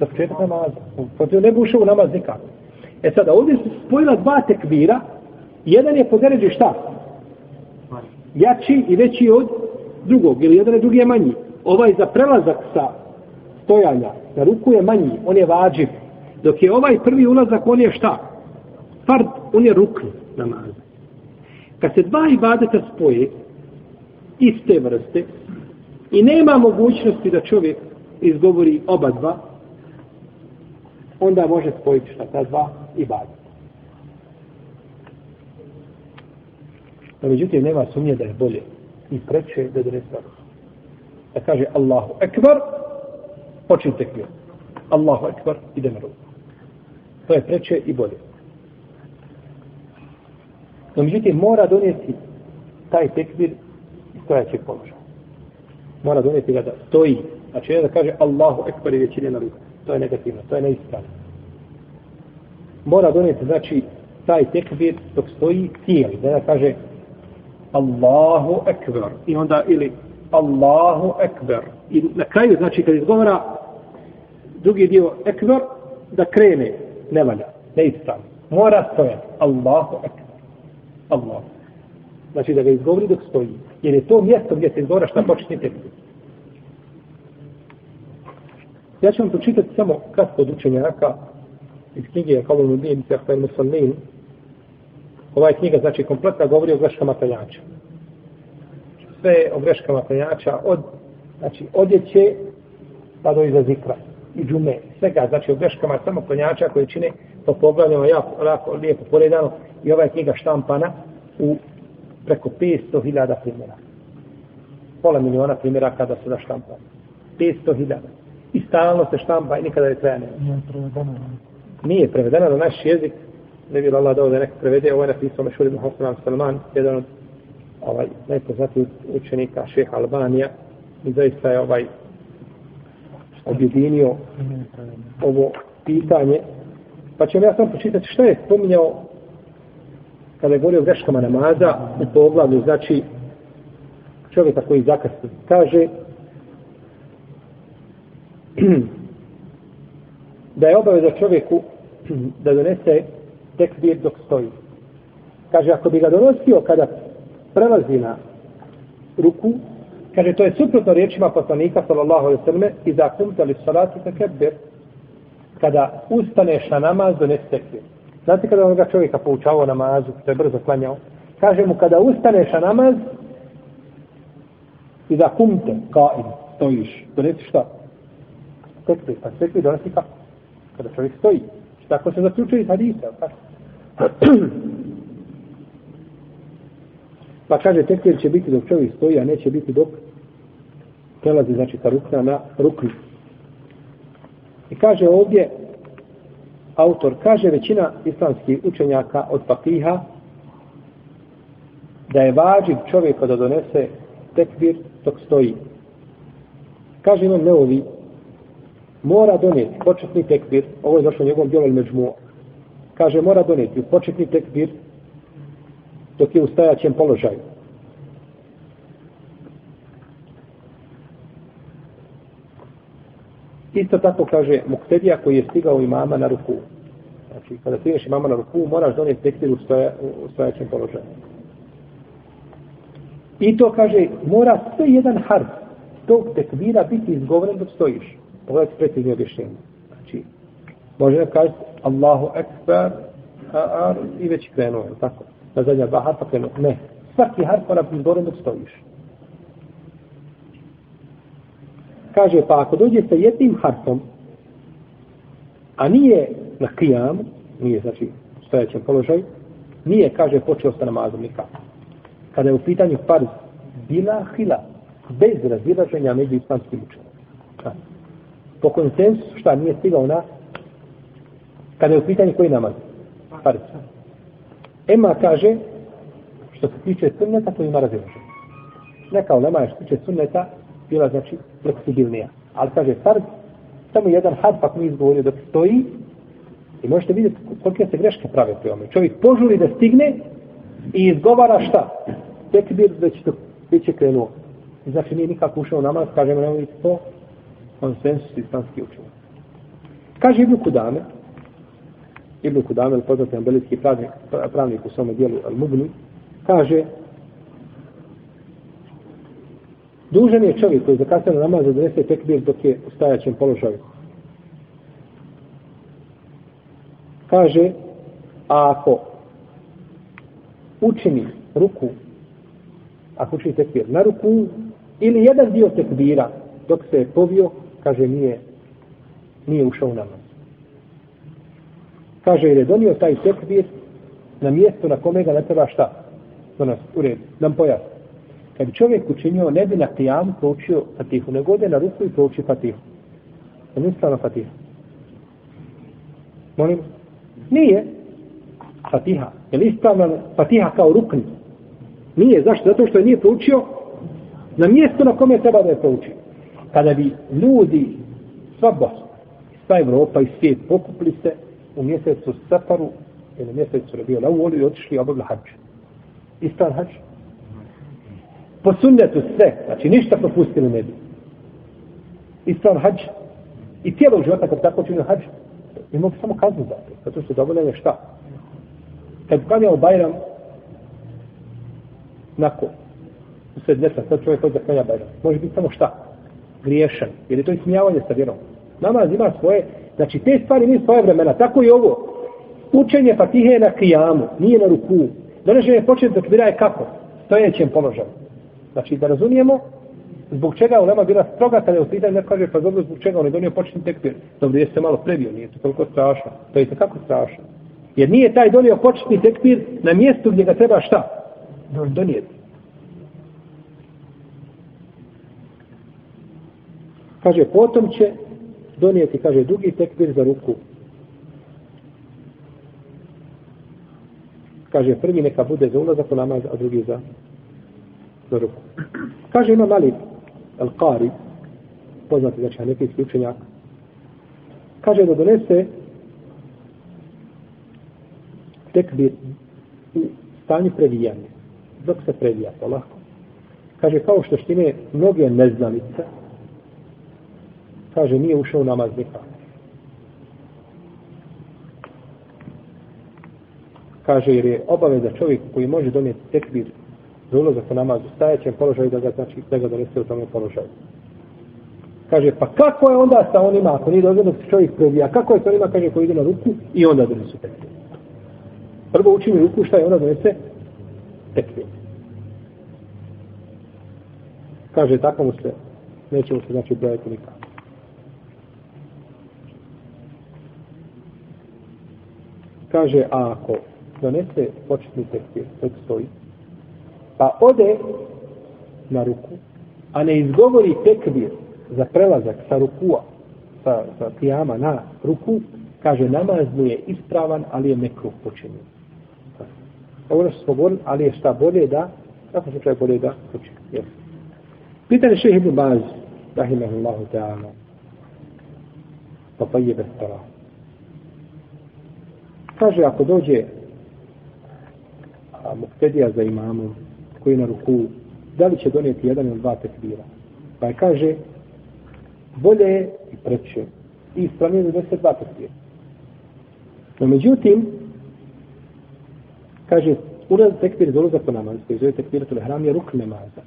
Za početak namaza. Protiv ne bi ušao u namaz nikako. E sada, ovdje su spojila dva tekbira. Jedan je po deređi šta? Jači i veći od drugog. Ili jedan je drugi je manji. Ovaj za prelazak sa stojanja na ruku je manji. On je vađiv. Dok je ovaj prvi ulazak, on je šta? Fard, on je rukn namaz. Kad se dva ibadeta spoje, iste vrste i nema mogućnosti da čovjek izgovori oba dva, onda može spojiti šta ta dva i. No, međutim, nema sumnje da je bolje i preče da donese ruku. Da kaže Allahu Ekber, počin tekbir. Allahu ekbar, ide na ruku. To je preče i bolje. No, međutim, mora donijeti taj tekbir iz stojaćeg položaja. Mora donijeti ga da stoji. Znači, ne da kaže Allahu ekbar i većine na ruku. To je negativno, to je neispravno. Mora donijeti, znači, taj tekbir dok stoji tijeli. Da kaže Allahu ekber. I onda ili Allahu ekber. I na kraju, znači, kad izgovara drugi dio ekber, da krene, ne valja, ne ispravno. Mora stojati. Allahu ekber. Allah. Znači da ga izgovori dok stoji. Jer je to mjesto gdje se izgovara šta počne tekbir. Ja ću vam pročitati samo kratko od učenjaka iz knjige Kalun Udin, Tehtan Musalmin. Ova knjiga, znači, kompletna govori o greškama klanjača. Sve o greškama klanjača, od, znači, odjeće pa do iza zikra i džume. Svega, znači, o greškama samo klanjača koje čine to poglavljamo jako, jako lijepo poredano i ova je knjiga štampana u preko 500.000 primjera. Pola miliona primjera kada se da štampa. 500.000. I stalno se štampa i nikada je treba nema. Nije prevedeno na naš jezik. Ne bi Allah dao da neko prevede. Ovo je napisao Mešur ibn Hosan Salman, jedan od ovaj, najpoznatijih učenika šeha Albanija. I zaista je ovaj objedinio ovo pitanje. Pa ćemo ja sam počitati što je spominjao kada je govorio o greškama namaza u poglavlju, znači čovjeka koji zakasni, kaže *clears throat* da je obaveza čovjeku *clears throat* da donese tekbir dok stoji. Kaže, ako bi ga donosio kada prelazi na ruku, kaže, to je suprotno riječima poslanika, sallallahu alaihi sallam, i za kumtali salati tekbir, kada ustaneš na namaz, donesi tekbir. Znate kada onoga čovjeka poučavao namazu, to je brzo klanjao? Kaže mu, kada ustaneš na namaz, i da kumte, kaim, stojiš, donesi šta? Tekbir, pa tekbir donosi kako? Kada čovjek stoji. Tako se zaključuje iz hadisa, tako? *clears throat* pa kaže, tekbir će biti dok čovjek stoji, a neće biti dok prelazi, znači, sa rukna na rukni. I kaže ovdje, autor kaže većina islamskih učenjaka od papiha da je vađiv čovjek da donese tekbir dok stoji. Kaže imam neovi mora doneti početni tekbir, ovo je došlo njegovom djelom međmu, kaže mora doneti početni tekbir dok je u stajaćem položaju. Isto tako kaže Muktedija koji je stigao imama na ruku. Znači, kada stigneš imama na ruku, moraš donijeti tekbir u, stoja, u stojaćem položaju. I to kaže, mora sve jedan harf tog tekbira biti izgovoren dok stojiš. Pogledajte precizno objašnjenje. Može da kaže Allahu Ekber a, a, i već krenuo, je tako? Na zadnja dva harfa krenuo. Ne. Svaki harf mora biti izgovoren dok stojiš. kaže pa ako dođe sa jednim harfom a nije na kijam, nije znači u stojećem položaju nije kaže počeo sa namazom nikako kada je u pitanju farz bila hila bez razilaženja među islamskim učenom po konsensu šta nije stigao na kada je u pitanju koji namaz farz Ema kaže što se tiče sunneta to ima razilaženje neka ulema je što se tiče sunneta bila znači fleksibilnija. Ali kaže farz, samo jedan had pa mi izgovorio dok stoji i možete vidjeti kolike se greške prave pri ome. Čovjek požuri da stigne i izgovara šta? Tek bir već to već je krenuo. Znači nije nikako ušao u namaz, kažemo ne to, konsensus islamski učenje. Kaže Ibn Kudame, Ibn Kudame, poznati ambelijski pravnik, pravnik u svome dijelu Al-Mubni, kaže, Dužan je čovjek koji zakasne na namaz da donese tekbir dok je u stajaćem položaju. Kaže, a ako učini ruku, ako učini tekbir na ruku, ili jedan dio tekbira dok se je povio, kaže, nije, nije ušao u namaz. Kaže, jer je donio taj tekbir na mjesto na kome ga ne treba šta? Do nas, u redu, nam pojasni kad bi čovjek učinio, ne bi na kijam proučio fatihu, nego ode na ruku i prouči fatihu. Je li stvarno fatiha? Molim? Nije. Fatiha. Je li ispravna Fatiha kao rukni? Nije. Zašto? Zato što je nije proučio na mjesto na kome treba da je proučio. Kada bi ljudi sva Bosna, sva Evropa i svijet pokupili se u mjesecu Safaru ili mjesecu Rabio na i otišli obavili hađ. Istan hađ. Po sunnetu sve, znači ništa propustili ne bi. Istan hađ. I cijelo života kad tako činio hađ, imao bi samo kaznu za to. Zato što dovoljeno šta? Kad klanjao Bajram, nakon, u sred ljeta, sad čovjek hoće da klanja Bajram. Može biti samo šta? Griješan. Jer je to ismijavanje sa vjerom. Namaz ima svoje, znači te stvari nisu svoje vremena. Tako i ovo. Učenje Fatihe na kijamu, nije na ruku. Donošenje početi dok bila je kako? Stojećem položaju. Znači da razumijemo zbog čega u Lema bila stroga kada je u pitanju ne kaže pa dobro zbog čega on je donio početni tekbir. Dobro, jeste malo prebio, nije to toliko strašno. To je kako strašno. Jer nije taj donio početni tekbir na mjestu gdje ga treba šta? Donijeti. Kaže, potom će donijeti, kaže, drugi tekbir za ruku. Kaže, prvi neka bude za ulazak u namaz, a drugi za, za ruku. Kaže, ima mali Al-Qari, poznati, znači, hanefijski učenjak, kaže da donese tekbir u stanju previjanja, dok se previja to lako. Kaže, kao što štine mnoge neznalice, kaže, nije ušao u namaz nikako. Kaže, jer je obaveza čovjek koji može donijeti tekbir za ulazak u namaz u stajećem položaju da ga, znači, da ga donese u tome položaju. Kaže, pa kako je onda sa onima, ako nije dozvoljeno da se čovjek prebija, kako je sa onima, kaže, koji ide na ruku i onda donesu tekbir. Prvo učini ruku, šta je onda donese? Tekbir. Kaže, tako mu se, neće mu se, znači, brojati nikako. Kaže, a ako donese početni tekbir, tek stoji, pa ode na ruku, a ne izgovori tekbir za prelazak sa rukua, sa, sa pijama na ruku, kaže namaz mu je ispravan, ali je mekruh počinio. Ovo što smo govorili, ali je šta bolje da, kako se čovjek bolje da počinio. Yes. Pitanje šehe Ibn Baz, rahimahullahu ta'ala, pa pa je bez Kaže, ako dođe muktedija za imamom, koji je na ruku, da li će donijeti jedan ili dva tekbira. Pa je kaže, bolje je i preće. I ispravljeno da se dva tekbira. No međutim, kaže, ulaz tekbir za ulazak u namaz, koji zove tekbir tole hram, je ruk namaza.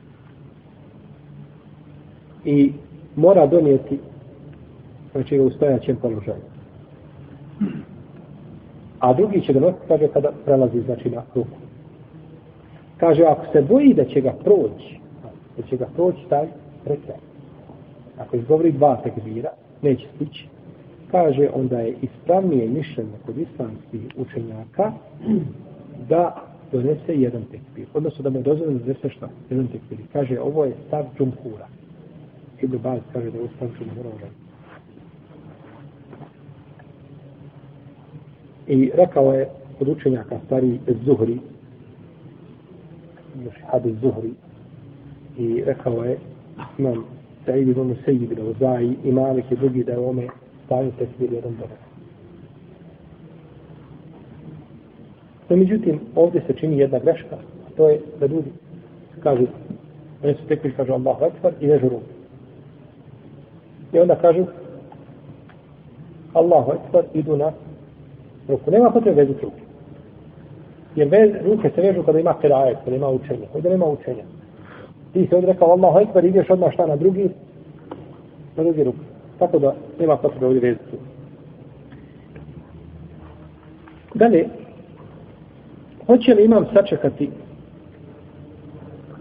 I mora donijeti znači u stojaćem položaju. A drugi će donositi, kaže, kada prelazi, znači, na ruku. Kaže, ako se boji da će ga proći, da će ga proći taj prekraj. Ako izgovori dva tekbira, neće stići. Kaže, onda je ispravnije mišljenje kod islamskih učenjaka da donese jedan tekbir. Odnosno da mu je dozvoljeno da donese šta? Jedan tekbir. Kaže, ovo je stav džumhura. Ibn Baz kaže da je stav džumhura. I rekao je od učenjaka stari Zuhri, Šihad Zuhri i rekao je imam Sa'id ibn Sejid ibn Uzai i Malik i drugi da je ome stavio tekbir jedan dobar. No, međutim, ovdje se čini jedna greška, a to je da ljudi kažu, oni su tekbir, kažu Allahu Akbar i vežu ruku. I onda kažu Allahu Akbar idu na ruku. Nema potrebe vezati ruku. Jer vez, ruke se vežu kada ima kerajet, kada ima učenje. Ovdje nema učenja. Ti se ovdje rekao Allahu Ekber, ideš odmah šta na drugi, na drugi ruku. Tako da nema potrebe ovdje vezati. Dalje, hoće li imam sačekati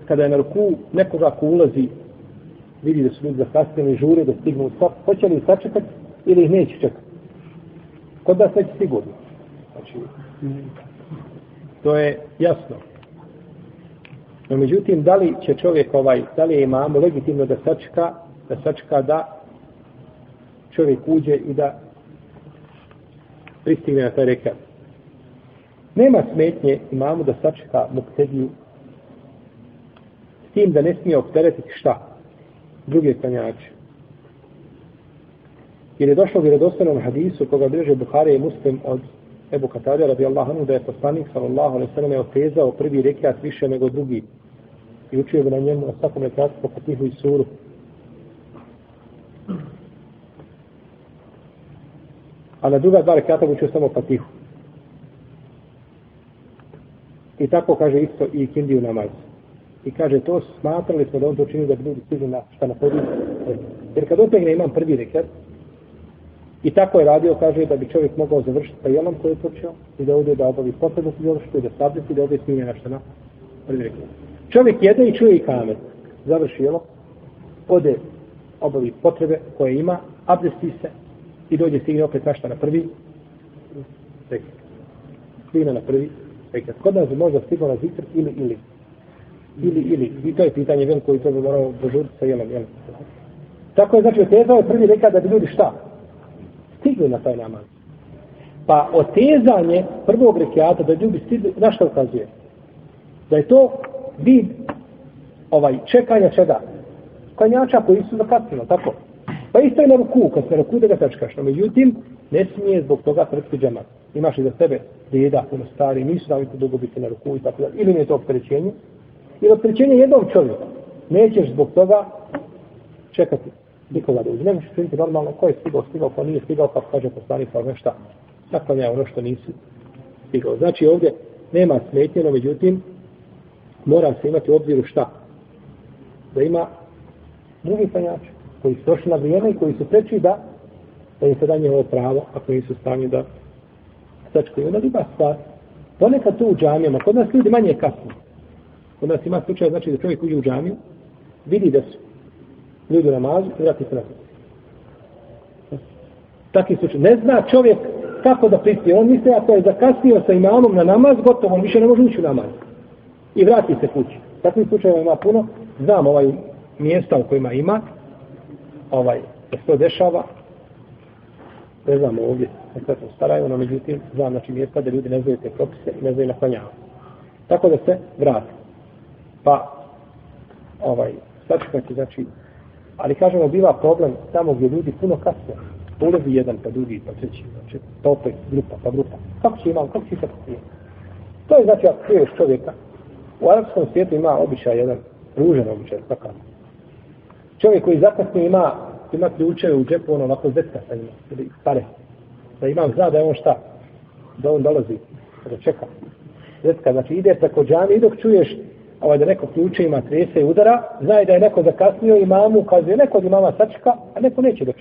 kada je na ruku nekoga ko ulazi, vidi da su ljudi zakasnili, žure da stignu u sap, hoće li sačekati ili ih neće čekati? Kod nas se sigurno. Znači, To je jasno. No, međutim, da li će čovjek ovaj, da li je imamo legitimno da sačka, da sačka da čovjek uđe i da pristigne na taj rekat. Nema smetnje imamu da sačka muktediju s tim da ne smije opteretiti šta? Druge klanjače. Jer je došlo u vjerodostanom hadisu koga bliže Buhari i Muslim od Ebu Katarija radijallahu anhu da je poslanik sallallahu alaihi sallam je otezao prvi rekiat više nego drugi i učio bi na njemu na svakom rekiatu po fatihu i suru. A na druga dva rekiata učio samo fatihu. I tako kaže isto i kindiju namaz. I kaže to smatrali smo da on to čini da bi ljudi stigli na šta na podiju. Jer kad otegne imam prvi rekiat, I tako je radio, kaže, da bi čovjek mogao završiti sa jelom koji je počeo i da ode da obavi potrebu se završiti i da sabljeti i da ode smije nešto na prvi rekao. Čovjek jede i čuje i kamet. Završi jelo, ode obavi potrebe koje ima, abdesti se i dođe stigne opet našta na prvi rekao. Stigne na prvi rekao. Kod nas bi možda stiglo na zikr ili ili. Ili ili. I to je pitanje veliko i to bi morao dožuriti sa jelom. jelom. Tako je, znači, otezao je prvi rekao da bi ljudi šta? Stigli na taj namaz. Pa otezanje prvog rekiata da ljudi stigli, na što ukazuje? Da je to vid ovaj čekanja čega? Klanjača koji su zakasnili, tako? Pa isto je na ruku, kad se ruku da ga sačkaš. No, međutim, ne smije zbog toga srpski džemat. Imaš i za sebe djeda, puno stari, nisu da to dugo biti na ruku i tako da. Ili mi je to opterećenje? Ili opterećenje jednog čovjeka. Nećeš zbog toga čekati nikoga da uzme, Ne možeš činiti normalno ko je stigao, stigao, ko nije stigao, pa kaže poslanik, pa nešto naklanja ono što nisi stigao. Znači ovdje nema smetnjeno, međutim, mora se imati u obziru šta? Da ima drugi panjači koji su došli na vrijeme i koji su preči da da im se da njihovo pravo, ako nisu stanju da sačkaju. Onda druga stvar, ponekad tu u džamijama, kod nas ljudi manje kasno. Kod nas ima slučaj, znači da čovjek uđe u džamiju, vidi da su ljudi u namazu i vrati se na Takvi slučaj. Ne zna čovjek kako da pristi. On misle ako je zakasnio sa imamom na namaz, gotovo, on više ne može ući u namaz. I vrati se kući. Takvih slučajeva ima puno. Znam ovaj mjesta u kojima ima. Ovaj, da se to dešava. Ne znam ovdje. Nekada sam staraju, no međutim, znam znači mjesta da ljudi ne znaju te propise i ne znaju naklanjavati. Tako da se vrati. Pa, ovaj, sačekajte, znači, Ali kažemo, biva problem tamo gdje ljudi puno kasne. Ulazi jedan, pa drugi, pa treći, znači, pa opet grupa, pa grupa. Kako će imam, kako će se pokrije? To je znači, ako kriješ čovjeka, u arapskom svijetu ima običaj jedan, ružan običaj, takav. Čovjek koji zakasni ima, ima ključeve u džepu, ono ovako zetka sa njima, ili pare. Da imam zna da je on šta, da on dolazi, da čeka. Zetka, znači ide preko džami i dok čuješ ovaj da neko ključe ima trese i udara, zna da je neko zakasnio imamu, kaže neko od imama sačeka, a neko neće da.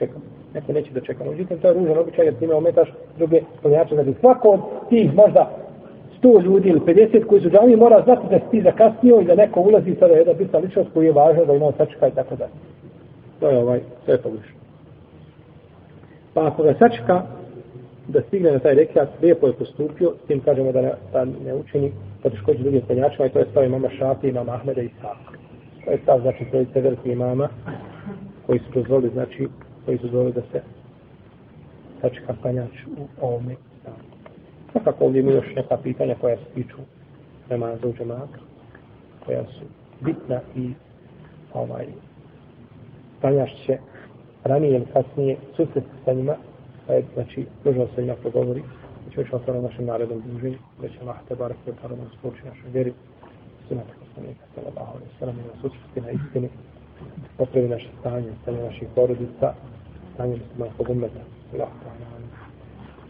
Neko neće da čeka. Međutim, to je ružan običaj jer time ometaš druge plnjače. Znači, svako od tih možda 100 ljudi ili 50 koji su džami mora znati da si ti zakasnio i da neko ulazi sada jedna bitna ličnost koji je važna da ima sačeka i tako da. To je ovaj, to je pogrešno. Pa ako ga sačeka, da stigne na taj rekiat, lijepo je postupio, s tim kažemo da ne, da ne učini poteškoće drugim penjačima i to je stav imama Šafi, imama Ahmeda i Saka. To je stav, znači, trojice veliki imama koji su dozvolili, znači, koji su dozvolili da se sačeka penjač u ovome stavu. Svakako ovdje ima još neka pitanja koja se tiču namaza u džemata, koja su bitna i ovaj, penjač će ranije ili kasnije susret sa njima, pa je, znači, dužno se njima progovori, znači, će još ostalo našem narednom druženju, da će Allah te barak i ta'ala nam spoči našoj vjeri, Sunat poslanika, sallallahu alaihi sallam, i nas učesti na istini, popravi naše stanje, stanje naših porodica, stanje muslimanskog umeta, Allah alaihi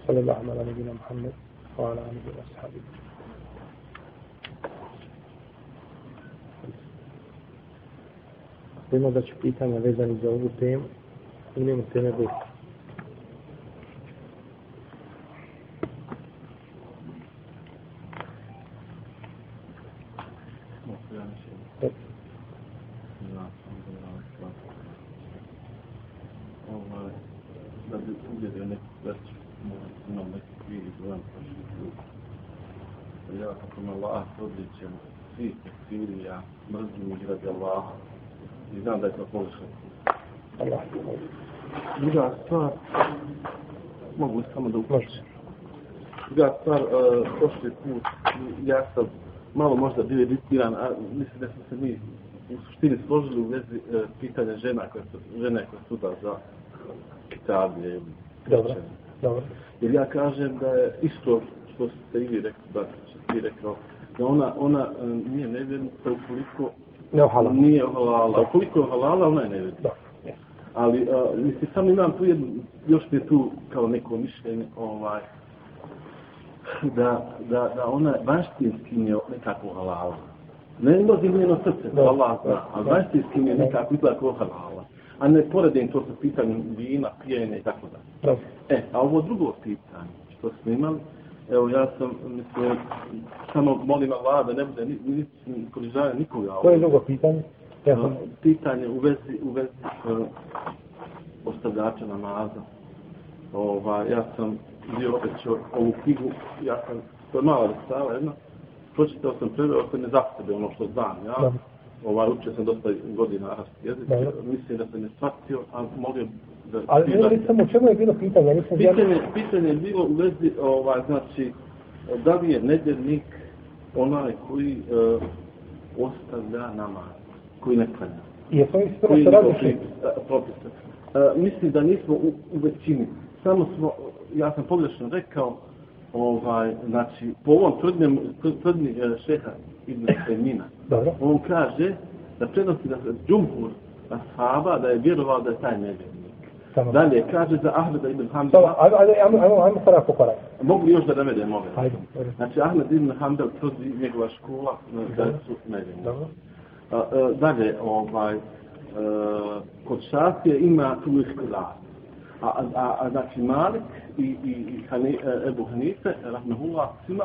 sallam, sallallahu alaihi sallam, Muhammed, wa ala alihi wa sahabihi. Ima da će pitanja vezani za ovu temu, ili nema teme biti. Odličjem svih tekfirija, mrzim ih radi Allaha. I znam da je to pogrešno. Allah. Druga stvar, mogu samo da uplašim. Druga stvar, uh, prošli put, ja sam malo možda bio editiran, a mislim da smo se mi u suštini složili u vezi uh, pitanja žena koje su, žene koje su da za kitabije ili Dobro, dobro. Jer ja kažem da je isto što ste i vi rekli, da što ti rekao, da ona, ona uh, nije nevjernica ukoliko Ne halal. nije halala. Ukoliko je halala, ona je nevjernica. Da. Ali, uh, mislim, sam imam tu jednu, još mi je tu kao neko mišljenje, ovaj, da, da, da ona vanštinski nije nekako halala. Ne može njeno srce, Da. Allah zna, ali Da. vanštinski nije nekako izgleda halala. A ne poredim to sa pitanjem vina, pijene i tako da. E, a ovo drugo pitanje što smo imali, evo ja sam, mislim, samo molim Allah da ne bude ni, ni, ni nikoga. Koje je drugo pitanje? Ja sam... Pitanje u vezi, u vezi uh, ostavljača namaza. Ova, ja sam bio obećao ovu knjigu, ja sam, to je mala restava jedna, pročitao sam, preveo sam ne za sebe ono što znam, ja. Ovaj, učio sam dosta godina arabski jezik, mislim da sam ne shvatio, a molim da... Ali ne li samo čemu je bilo pitanje? Ja nisam. Pitanje, pitanje je bilo u vezi, ovaj, znači, da li je nedjeljnik onaj koji uh, ostavlja namaz, koji ne klanja I je to isto koji se propise. Uh, mislim da nismo u, u većini. Samo smo, ja sam pogrešno rekao, ovaj, znači, po ovom tvrdnjem, tvrdnji uh, šeha Ibn Semina, on kaže da prenosi da se džumhur ashaba da je vjerovao da je taj nevjernik. Samo. Dalje, kaže za Ahmeda Ibn Dobro, Hanbala, ajmo, ajmo, ajmo, ajmo, korak po korak. mogu li još da navedem ove? Ajde. ajde. Znači, Ahmed Ibn Hanbal tvrdi njegova škola uh, da su nevjernici. Dobro. A, a, dalje, ovaj, a, kod Šafije ima tu iskrat. A, a, a, a znači Malik i, i, i Hani, e, Ebu Hanife, Rahmehullah, svima,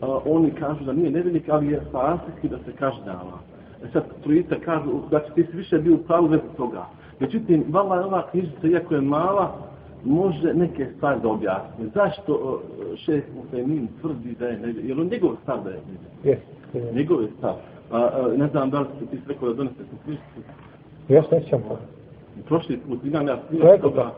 a, oni kažu da nije nevjernik, ali je fasik da se kažnjava. E sad, trojica kažu, znači ti si više bio u pravu vezi toga. Međutim, vala je ova knjižica, iako je mala, može neke stvari da objasni. Zašto e, šeh Mufemin tvrdi da je nevjernik? Jer on njegov stav da je nevjernik. Jes. Njegov je stav. A, a, ne znam da li ste ti rekao da doneste tu knjižicu. Ja se nećem to. Prošli put imam ja snimam Čovjek, toga.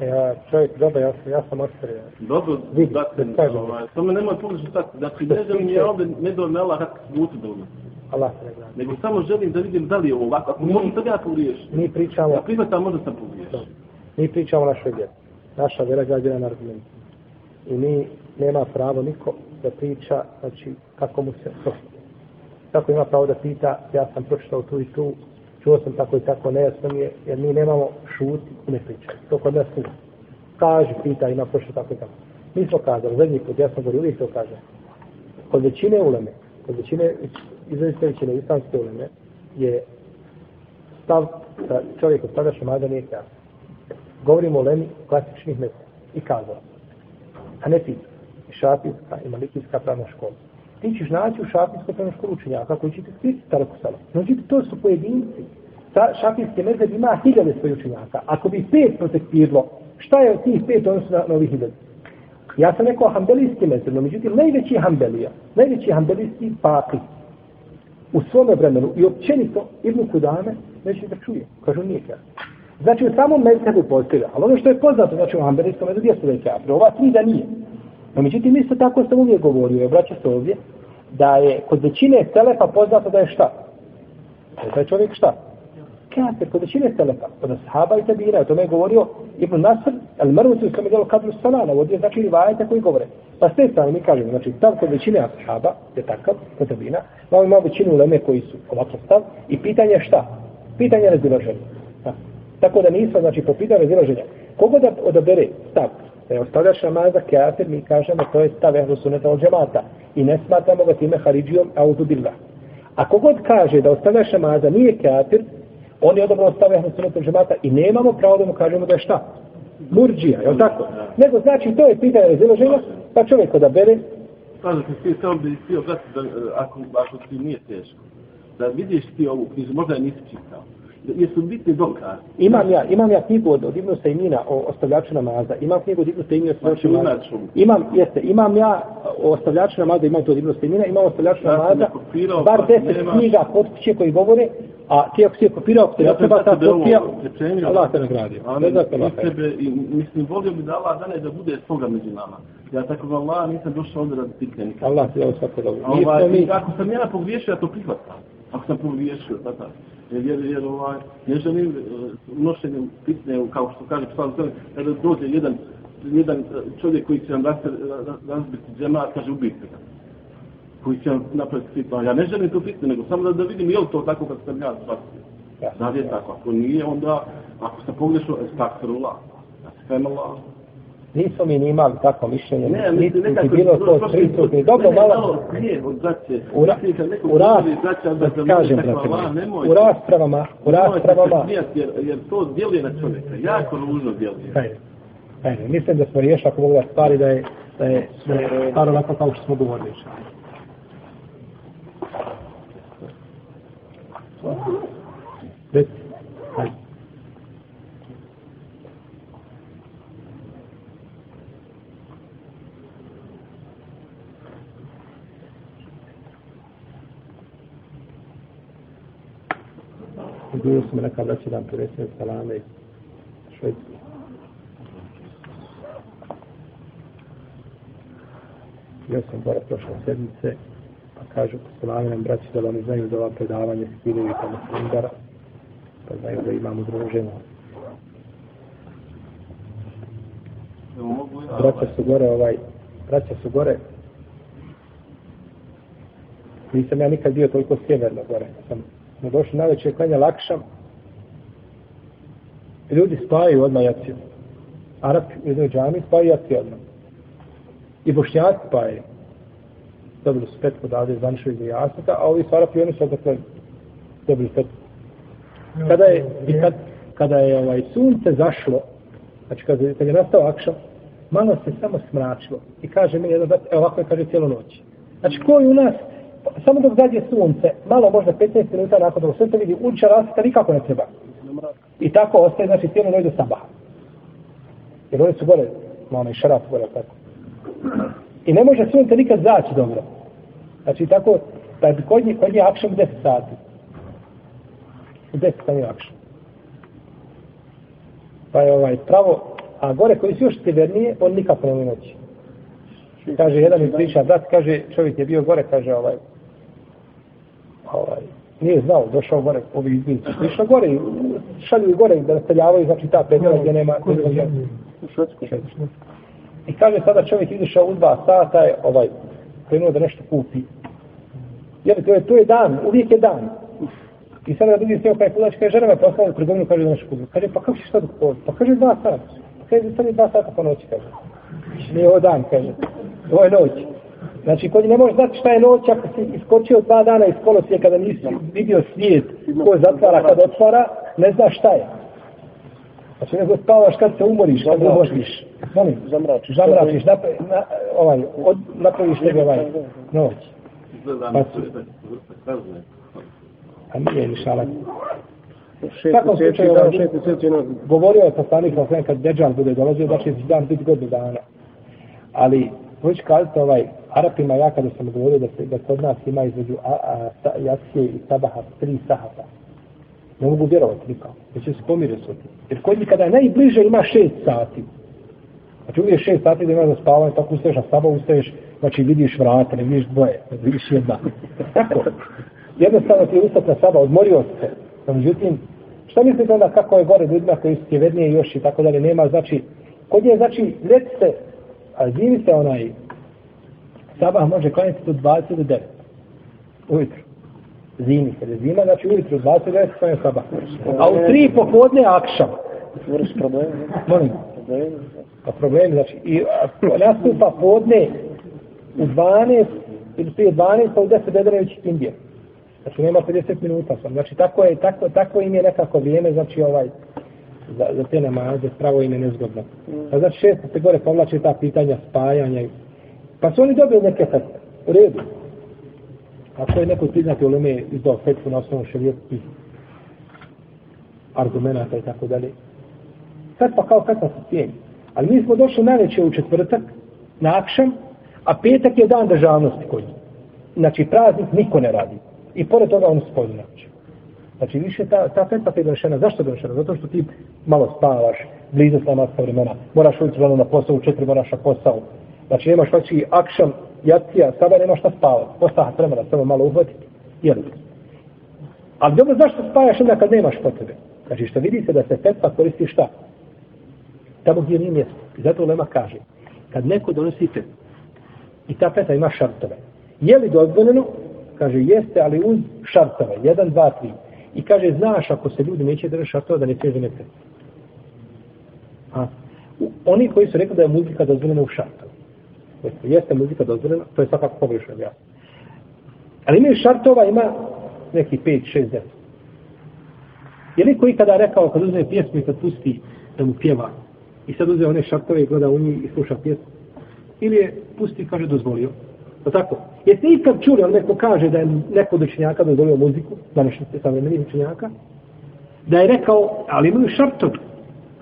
ja, čovjek, dobro, ja sam, ja sam ostavio. Dobro, Vidi, dakle, ovaj, samo nemoj pogrešno stati. Znači, Što ne se želim ja ovdje, ne do mela kako svuti da unosi. Allah se ne gleda. Nego samo želim da vidim da li je ovo ovako. Ako Mi- možda sad ja pogriješim. Mi pričamo, Ja prihvatam, možda sam pogriješio. mi pričamo našoj vjeri. Naša vjera građana na argumentu. I mi nema pravo niko da priča, znači, kako mu se prosti. Kako ima pravo da pita, ja sam pročitao tu i tu, čuo sam tako i tako, nejasno mi je, jer mi nemamo šuti i ne pričaj. To kod nas nije. Kaži, pita, ima prošlo tako i tako. Mi smo kazali, zadnji put, ja sam govorio, uvijek to kažem. Kod većine uleme, kod većine, izrazite većine islamske uleme, je stav da čovjek ostavlja šamada nije kazao. Govorimo o lemi klasičnih mesta i kazala. A ne ti, i šafijska i malikijska pravna škola. Ti ćeš naći u šafijskoj pravnoj školu učenjaka koji će ti svi Taraku Salam. Znači, to su pojedinci. Ta šafijske mezheb ima hiljade svojih učenjaka. Ako bi pet protektirlo, šta je od tih pet odnosno na, na ovih hiljade? Ja sam rekao hambelijski mezir, no međutim, najveći hambelija, najveći hambelijski paki u svome vremenu i općenito Ibn Kudame neće da čuje. Kažu nije kafir. Znači u samom mezhebu postoji, ali ono što je poznato, znači u hambelijskom mezhebu jesu da je kafir. Ova tri da nije. No međutim, isto tako sam uvijek govorio, i obraća se ovdje, da je kod većine telefa poznato da je šta? Da je taj čovjek šta? Kafir, kod većine telefa, kod ashaba i tabira, o tome je govorio Ibn Nasr, al mrvuci u svome delu kadru salana, vodio znači rivajete koji govore. Pa s te strane mi kažemo, znači stav kod većine ashaba je takav, kod tabina, imamo ima većinu uleme koji su ovakav stav, i pitanje je šta? Pitanje razilaženja. Pa, tako da nismo, znači, po pitanju razilaženja. Kogo da odabere stav da je ostavljaš namaza kafir, mi kažemo to je stav ehlu suneta od džemata i ne smatramo ga time haridžijom auzu billah. A kogod kaže da ostavljaš namaza nije kafir, on je odobro stav ehlu suneta džemata i nemamo pravo da mu kažemo da je šta? Murđija, je li tako? Nego znači to je pitanje razilaženja, pa čovjek odabere Kažem ti, ti samo bi htio brati eh, ako, ako ti nije teško, da vidiš ti ovu knjižu, možda je nisi čitao jesu bitni dokazi. Imam ja, imam ja knjigu od, od Ibnu Sejmina o ostavljaču namaza. Imam knjigu od Ibnu Sejmina o ostavljaču Znači, namaza. Imam, jeste, imam ja o ostavljaču namaza, imam to od Ibnu Sejmina, imam ostavljaču Ja namaza, kopirao, bar pa deset nemaš. knjiga kod kuće koji govore, a ti ako si je kopirao, ako te Ja ne treba ta kopija. Allah te nagradio. Ne Amin. znam te tebe, i mislim, volio bi da Allah dane da bude svoga među nama. Ja tako ga Allah nisam došao ovdje radi pitne nikad. Allah ti dao svako dobro. Ovaj, mi, ako sam ja pogriješio, ja to prihvatam. Ako sam pogriješio, tata. Jer, jer, jer ovaj, ne želim uh, unošenjem pitne, kao što kaže psalm Sele, kada dođe jedan, jedan uh, čovjek koji će nam raz, razbiti džemat, kaže ubijte ga. Koji će napraviti fitnu. A Ja ne želim tu fitnu, nego samo da, da vidim je li to tako kad sam ja shvatio. Ja. Da li je tako? Ako nije, onda, ako sam pogrešio, estakfirullah. Allah. Nismo mi ni imali takvo mišljenje. Ne, niti mislim, niti nekako... bilo to prisutni. Dobro, ne, malo, Ne, u, ra, ras, da kažem, brate, u raspravama, u raspravama, Jer, jer to djeluje na čovjeka, jako ružno djeluje. Hajde. Hajde. Mislim da smo riješili ako mogu da stvari da je, da je, da je stvar onako kao što smo govorili. Reci. Hajde. Bilo sam neka vraća dan predsjednik salame švedske. Ja sam gore prošle sedmice, pa kažu salame nam braći da oni znaju da ova predavanje skinuju tamo s pa znaju da imamo druženje. Mogu Braća su gore, ovaj, braća su gore, nisam ja nikad bio toliko sjeverno gore. Sam smo došli na večer klanja lakšam. Ljudi spajaju odmah jaciju. Arapi u jednoj džami spajaju jaciju odmah. I bošnjaci spajaju. Dobili su petku dade zvaničnog iz jasnika, a ovi su Arapi, oni su odakle dobili petku. Kada je, i kad, kada je ovaj sunce zašlo, znači kad, je- kad je nastao akšam, malo se samo smračilo. I kaže mi jedan brat, evo ovako je kaže cijelu noć. Znači ko je u nas, samo dok zađe sunce, malo možda 15 minuta nakon dok sunce vidi, uliča rasvjeta nikako ne treba. I tako ostaje, znači cijelu noć do sabaha. Jer oni su gore, na onaj šaraf gore, tako. I ne može sunce nikad zaći dobro. Znači tako, da bi kod njih, kod njih akšam 10 sati. 10 sati je. Pa je ovaj pravo, a gore koji su još sjevernije, on nikako ne može noći. Kaže, jedan mi priča, brat, kaže, čovjek je bio gore, kaže, ovaj, ovaj, nije znao, došao gore, ovi izbjelici, su išli gore, šalju gore da nastavljavaju, znači ta predjela gdje nema, U Švedsku. I kaže sada čovjek izišao u dva sata, je ovaj, krenuo da nešto kupi. Jer to je, to je dan, uvijek je dan. I sada da drugi sjeo kaj kudač, kaže, žena me poslala u trgovinu, kaže da nešto kupi. Kaže, pa kako ćeš sad kupovati? Pa kaže dva sata. Pa kaže, sad je dva sata po noći, kaže. Nije ovo dan, kaže. Ovo je noć. Znači, kod ne možeš znati šta je noć ako si iskočio dva dana iz kolosije kada nisi vidio svijet ko zatvara kad otvara, ne znaš šta je. Znači, nego spavaš kad se umoriš, kad Zamračiš. umoriš. Molim, Zamračiš. zamračiš, napra, na, ovaj, od, napraviš tebi ovaj noć. Pa su-. A nije ni šalak. Šest svakom mjeseci, slučaju, da, ovaj- Govorio je poslanik sa kad Deđal bude dolazio, da će dan biti godinu dana. Ali, hoću kazati ovaj, Arapima ja kada sam govorio da, se, da kod nas ima između a, a, sa, jacije i Sabaha tri sahata. Ne mogu vjerovati nikako. Da će se pomiriti s tim. Jer kod njih kada je najbliže ima šest sati. Znači uvijek šest sati da imaš za spavanje, tako ustaješ, a saba ustaješ, znači vidiš vrata, ne vidiš dvoje, ne vidiš jedna. Tako. Jednostavno ti je ustat na saba, odmorio se. No, međutim, šta mislite onda kako je gore ljudima koji su vednije još i tako dalje, nema, znači, kod nje, znači, ljeti se, a zimi se onaj, sabah može klanjati do 20 do 9. Ujutru. Zimi, kad je zima, znači ujutru 20 do 9 klanja sabah. A u 3 popodne akšam. stvoriš probleme. ne? Molim. Pa problem, znači, i nastupa podne u 12, ili prije 12, pa u 10 bedrevići Indije. Znači, nema 50 minuta sam. Znači, tako, je, tako, tako im je nekako vrijeme, znači, ovaj, za, za te namaze, pravo im je nezgodno. A znači, često se gore povlače ta pitanja spajanja. i- Pa su oni dobili neke fetve. U redu. Ako je neko priznati uleme izdao fetvu na osnovu šarijetskih argumenta i tako dalje. Sad pa kao fetva se cijeni. Ali mi smo došli najveće u četvrtak, na akšam, a petak je dan državnosti kod njih. Znači praznik niko ne radi. I pored toga on spolju noć. Znači više ta, ta fetva je donešena. Zašto je donešena? Zato što ti malo spavaš, blizu slamatska vremena, moraš ući rano na posao, u četiri moraš na posao. Znači nemaš znači akšam, jacija, sada nemaš šta spavati. Ostaha vremena, samo malo uhvatiti. Jel? Ali dobro, zašto spajaš onda kad nemaš potrebe? Znači što vidite da se fetva koristi šta? Tamo gdje nije mjesto. I zato Lema kaže, kad neko donosi fetvu, i ta fetva ima šartove, je li dozvoljeno? Kaže, jeste, ali uz šartove. Jedan, dva, tri. I kaže, znaš, ako se ljudi neće držati šartova, da ne smije zemeti. A, oni koji su rekli da je muzika dozvoljena u šartove. Dakle, jeste muzika dozvoljena, to je svakako pogrešno, ja. Ali imaju šartova, ima neki 5, 6, 10. Je li koji kada rekao, kad uzme pjesmu i kad pusti da mu pjeva, i sad uzme one šartove i gleda u njih i sluša pjesmu, ili je pusti i kaže dozvolio. To tako? Jeste ikad čuli, on neko kaže da je neko od učenjaka dozvolio muziku, današnji se savremenih učenjaka, da je rekao, ali imaju šartovi.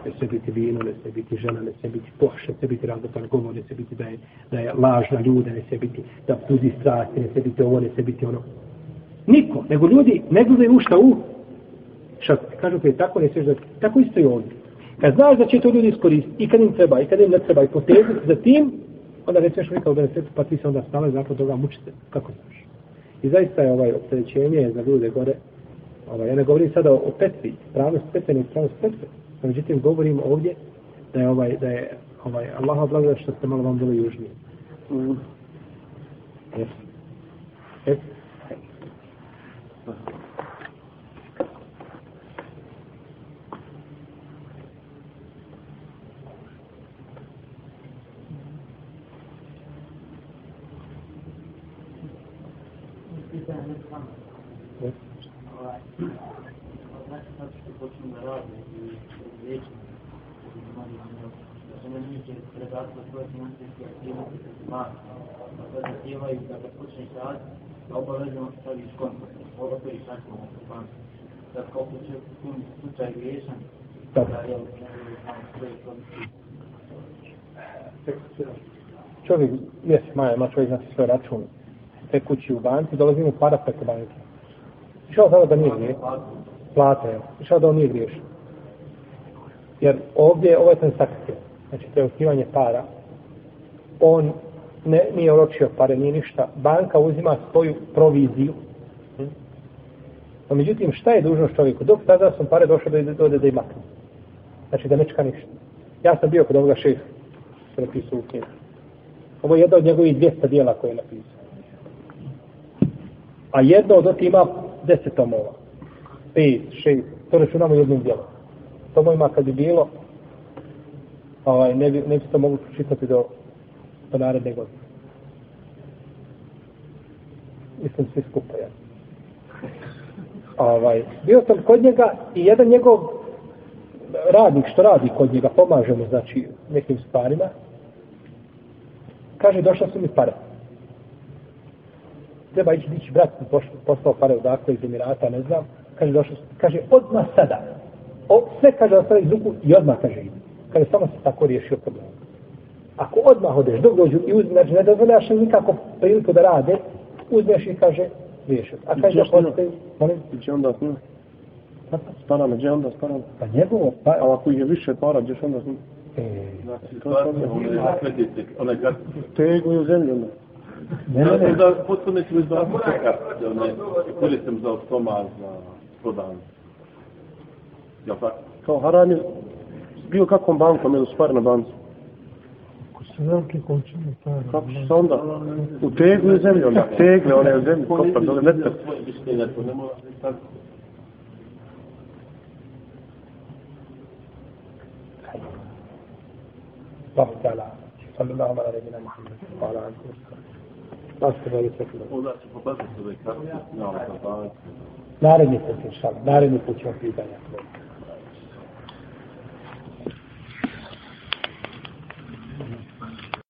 Ne se biti vino, ne se biti žena, ne se biti pohš, ne se biti razlopan govor, ne se biti da je, da je lažna ljuda, ne se biti da puzi strasti, ne se biti ovo, ne se biti ono. Niko, nego ljudi ne gledaju ušta u šartovi. Kažu prije je tako, ne sveš da, tako isto i ovdje. Kad znaš da će to ljudi iskoristiti, i kad im treba, i kad im ne treba, i potezati za tim, onda ne smiješ nikad u benefitu, pa ti se onda stale zakon toga mučite. Kako znaš? I zaista je ovaj opterećenje za ljude gore. Ovaj, ja ne govorim sada o, o petvi, pravnost petve, ne pravnost petve. Međutim, govorim ovdje da je ovaj, da je ovaj, Allah oblagoda što ste malo vam bilo južnije. Mm. Yes. Yes. Zahtijevaju da ga počneš rad, da obavezno staviš kontakt, otvoriš račun u banku. Da kao će u slučaju griješan, da je Čovjek, jes, Maja, ima čovjek znači svoj račun tekući u banci, dolazi mu para preko banke. Išao sada da nije grije. Plata je. Išao da on nije griješ. Jer ovdje, ovo je transakcija. Znači, preotkivanje para. On ne, nije oročio pare, nije ništa. Banka uzima svoju proviziju. Hm? No, međutim, šta je dužnost čovjeku? Dok tada sam pare došao da dođe da ima. Znači, da ne čeka ništa. Ja sam bio kod ovoga šeha, što je napisao u knjigu. Ovo je jedno od njegovih 200 dijela koje je napisao. A jedno od oti ima 10 tomova. 5, 6, to računamo jednim dijelom. Tomovima kad bi bilo, ovaj, ne, bi, ne bi se to mogli čitati do do naredne godine. Mislim, svi skupa, ja. Ovaj, bio sam kod njega i jedan njegov radnik što radi kod njega, pomaže mu, znači, nekim stvarima, kaže, došla su mi pare. Treba ići dići brat, poslao pare odakle iz Emirata, ne znam. Kaže, došla su, kaže, odmah sada. O, sve kaže, ostavi iz ruku i odmah kaže, kaže, samo se tako riješio problem. Ako odmah odeš, dok dođu i uzmi, znači ne dozvoljaš im nikako priliku da rade, uzmeš i kaže, riješio. A kaže da postoji, molim? I će onda s njim? Sparame, gdje onda sparame? Pa njegovo, pa... A ako ih je više para, gdje onda s? E, Znači, to je onaj kredite, onaj kad... Tego je u zemlji onda. ne, ne, ne. Da, potpuno ćemo izbaviti kartice, one, koristim za automa, za prodan. Jel tako? Kao haram je bio kakvom bankom, ili spar na banci. su velike količine para. Kako će se onda? U teglu je zemlji, onda tegle, one u zemlji, kopa, dole metar. الله تعالى صلى الله على نبينا محمد وعلى اله وصحبه Onda će popasti svoje kartice, ja, Naredni put, inša Allah, naredni put ćemo pitanja.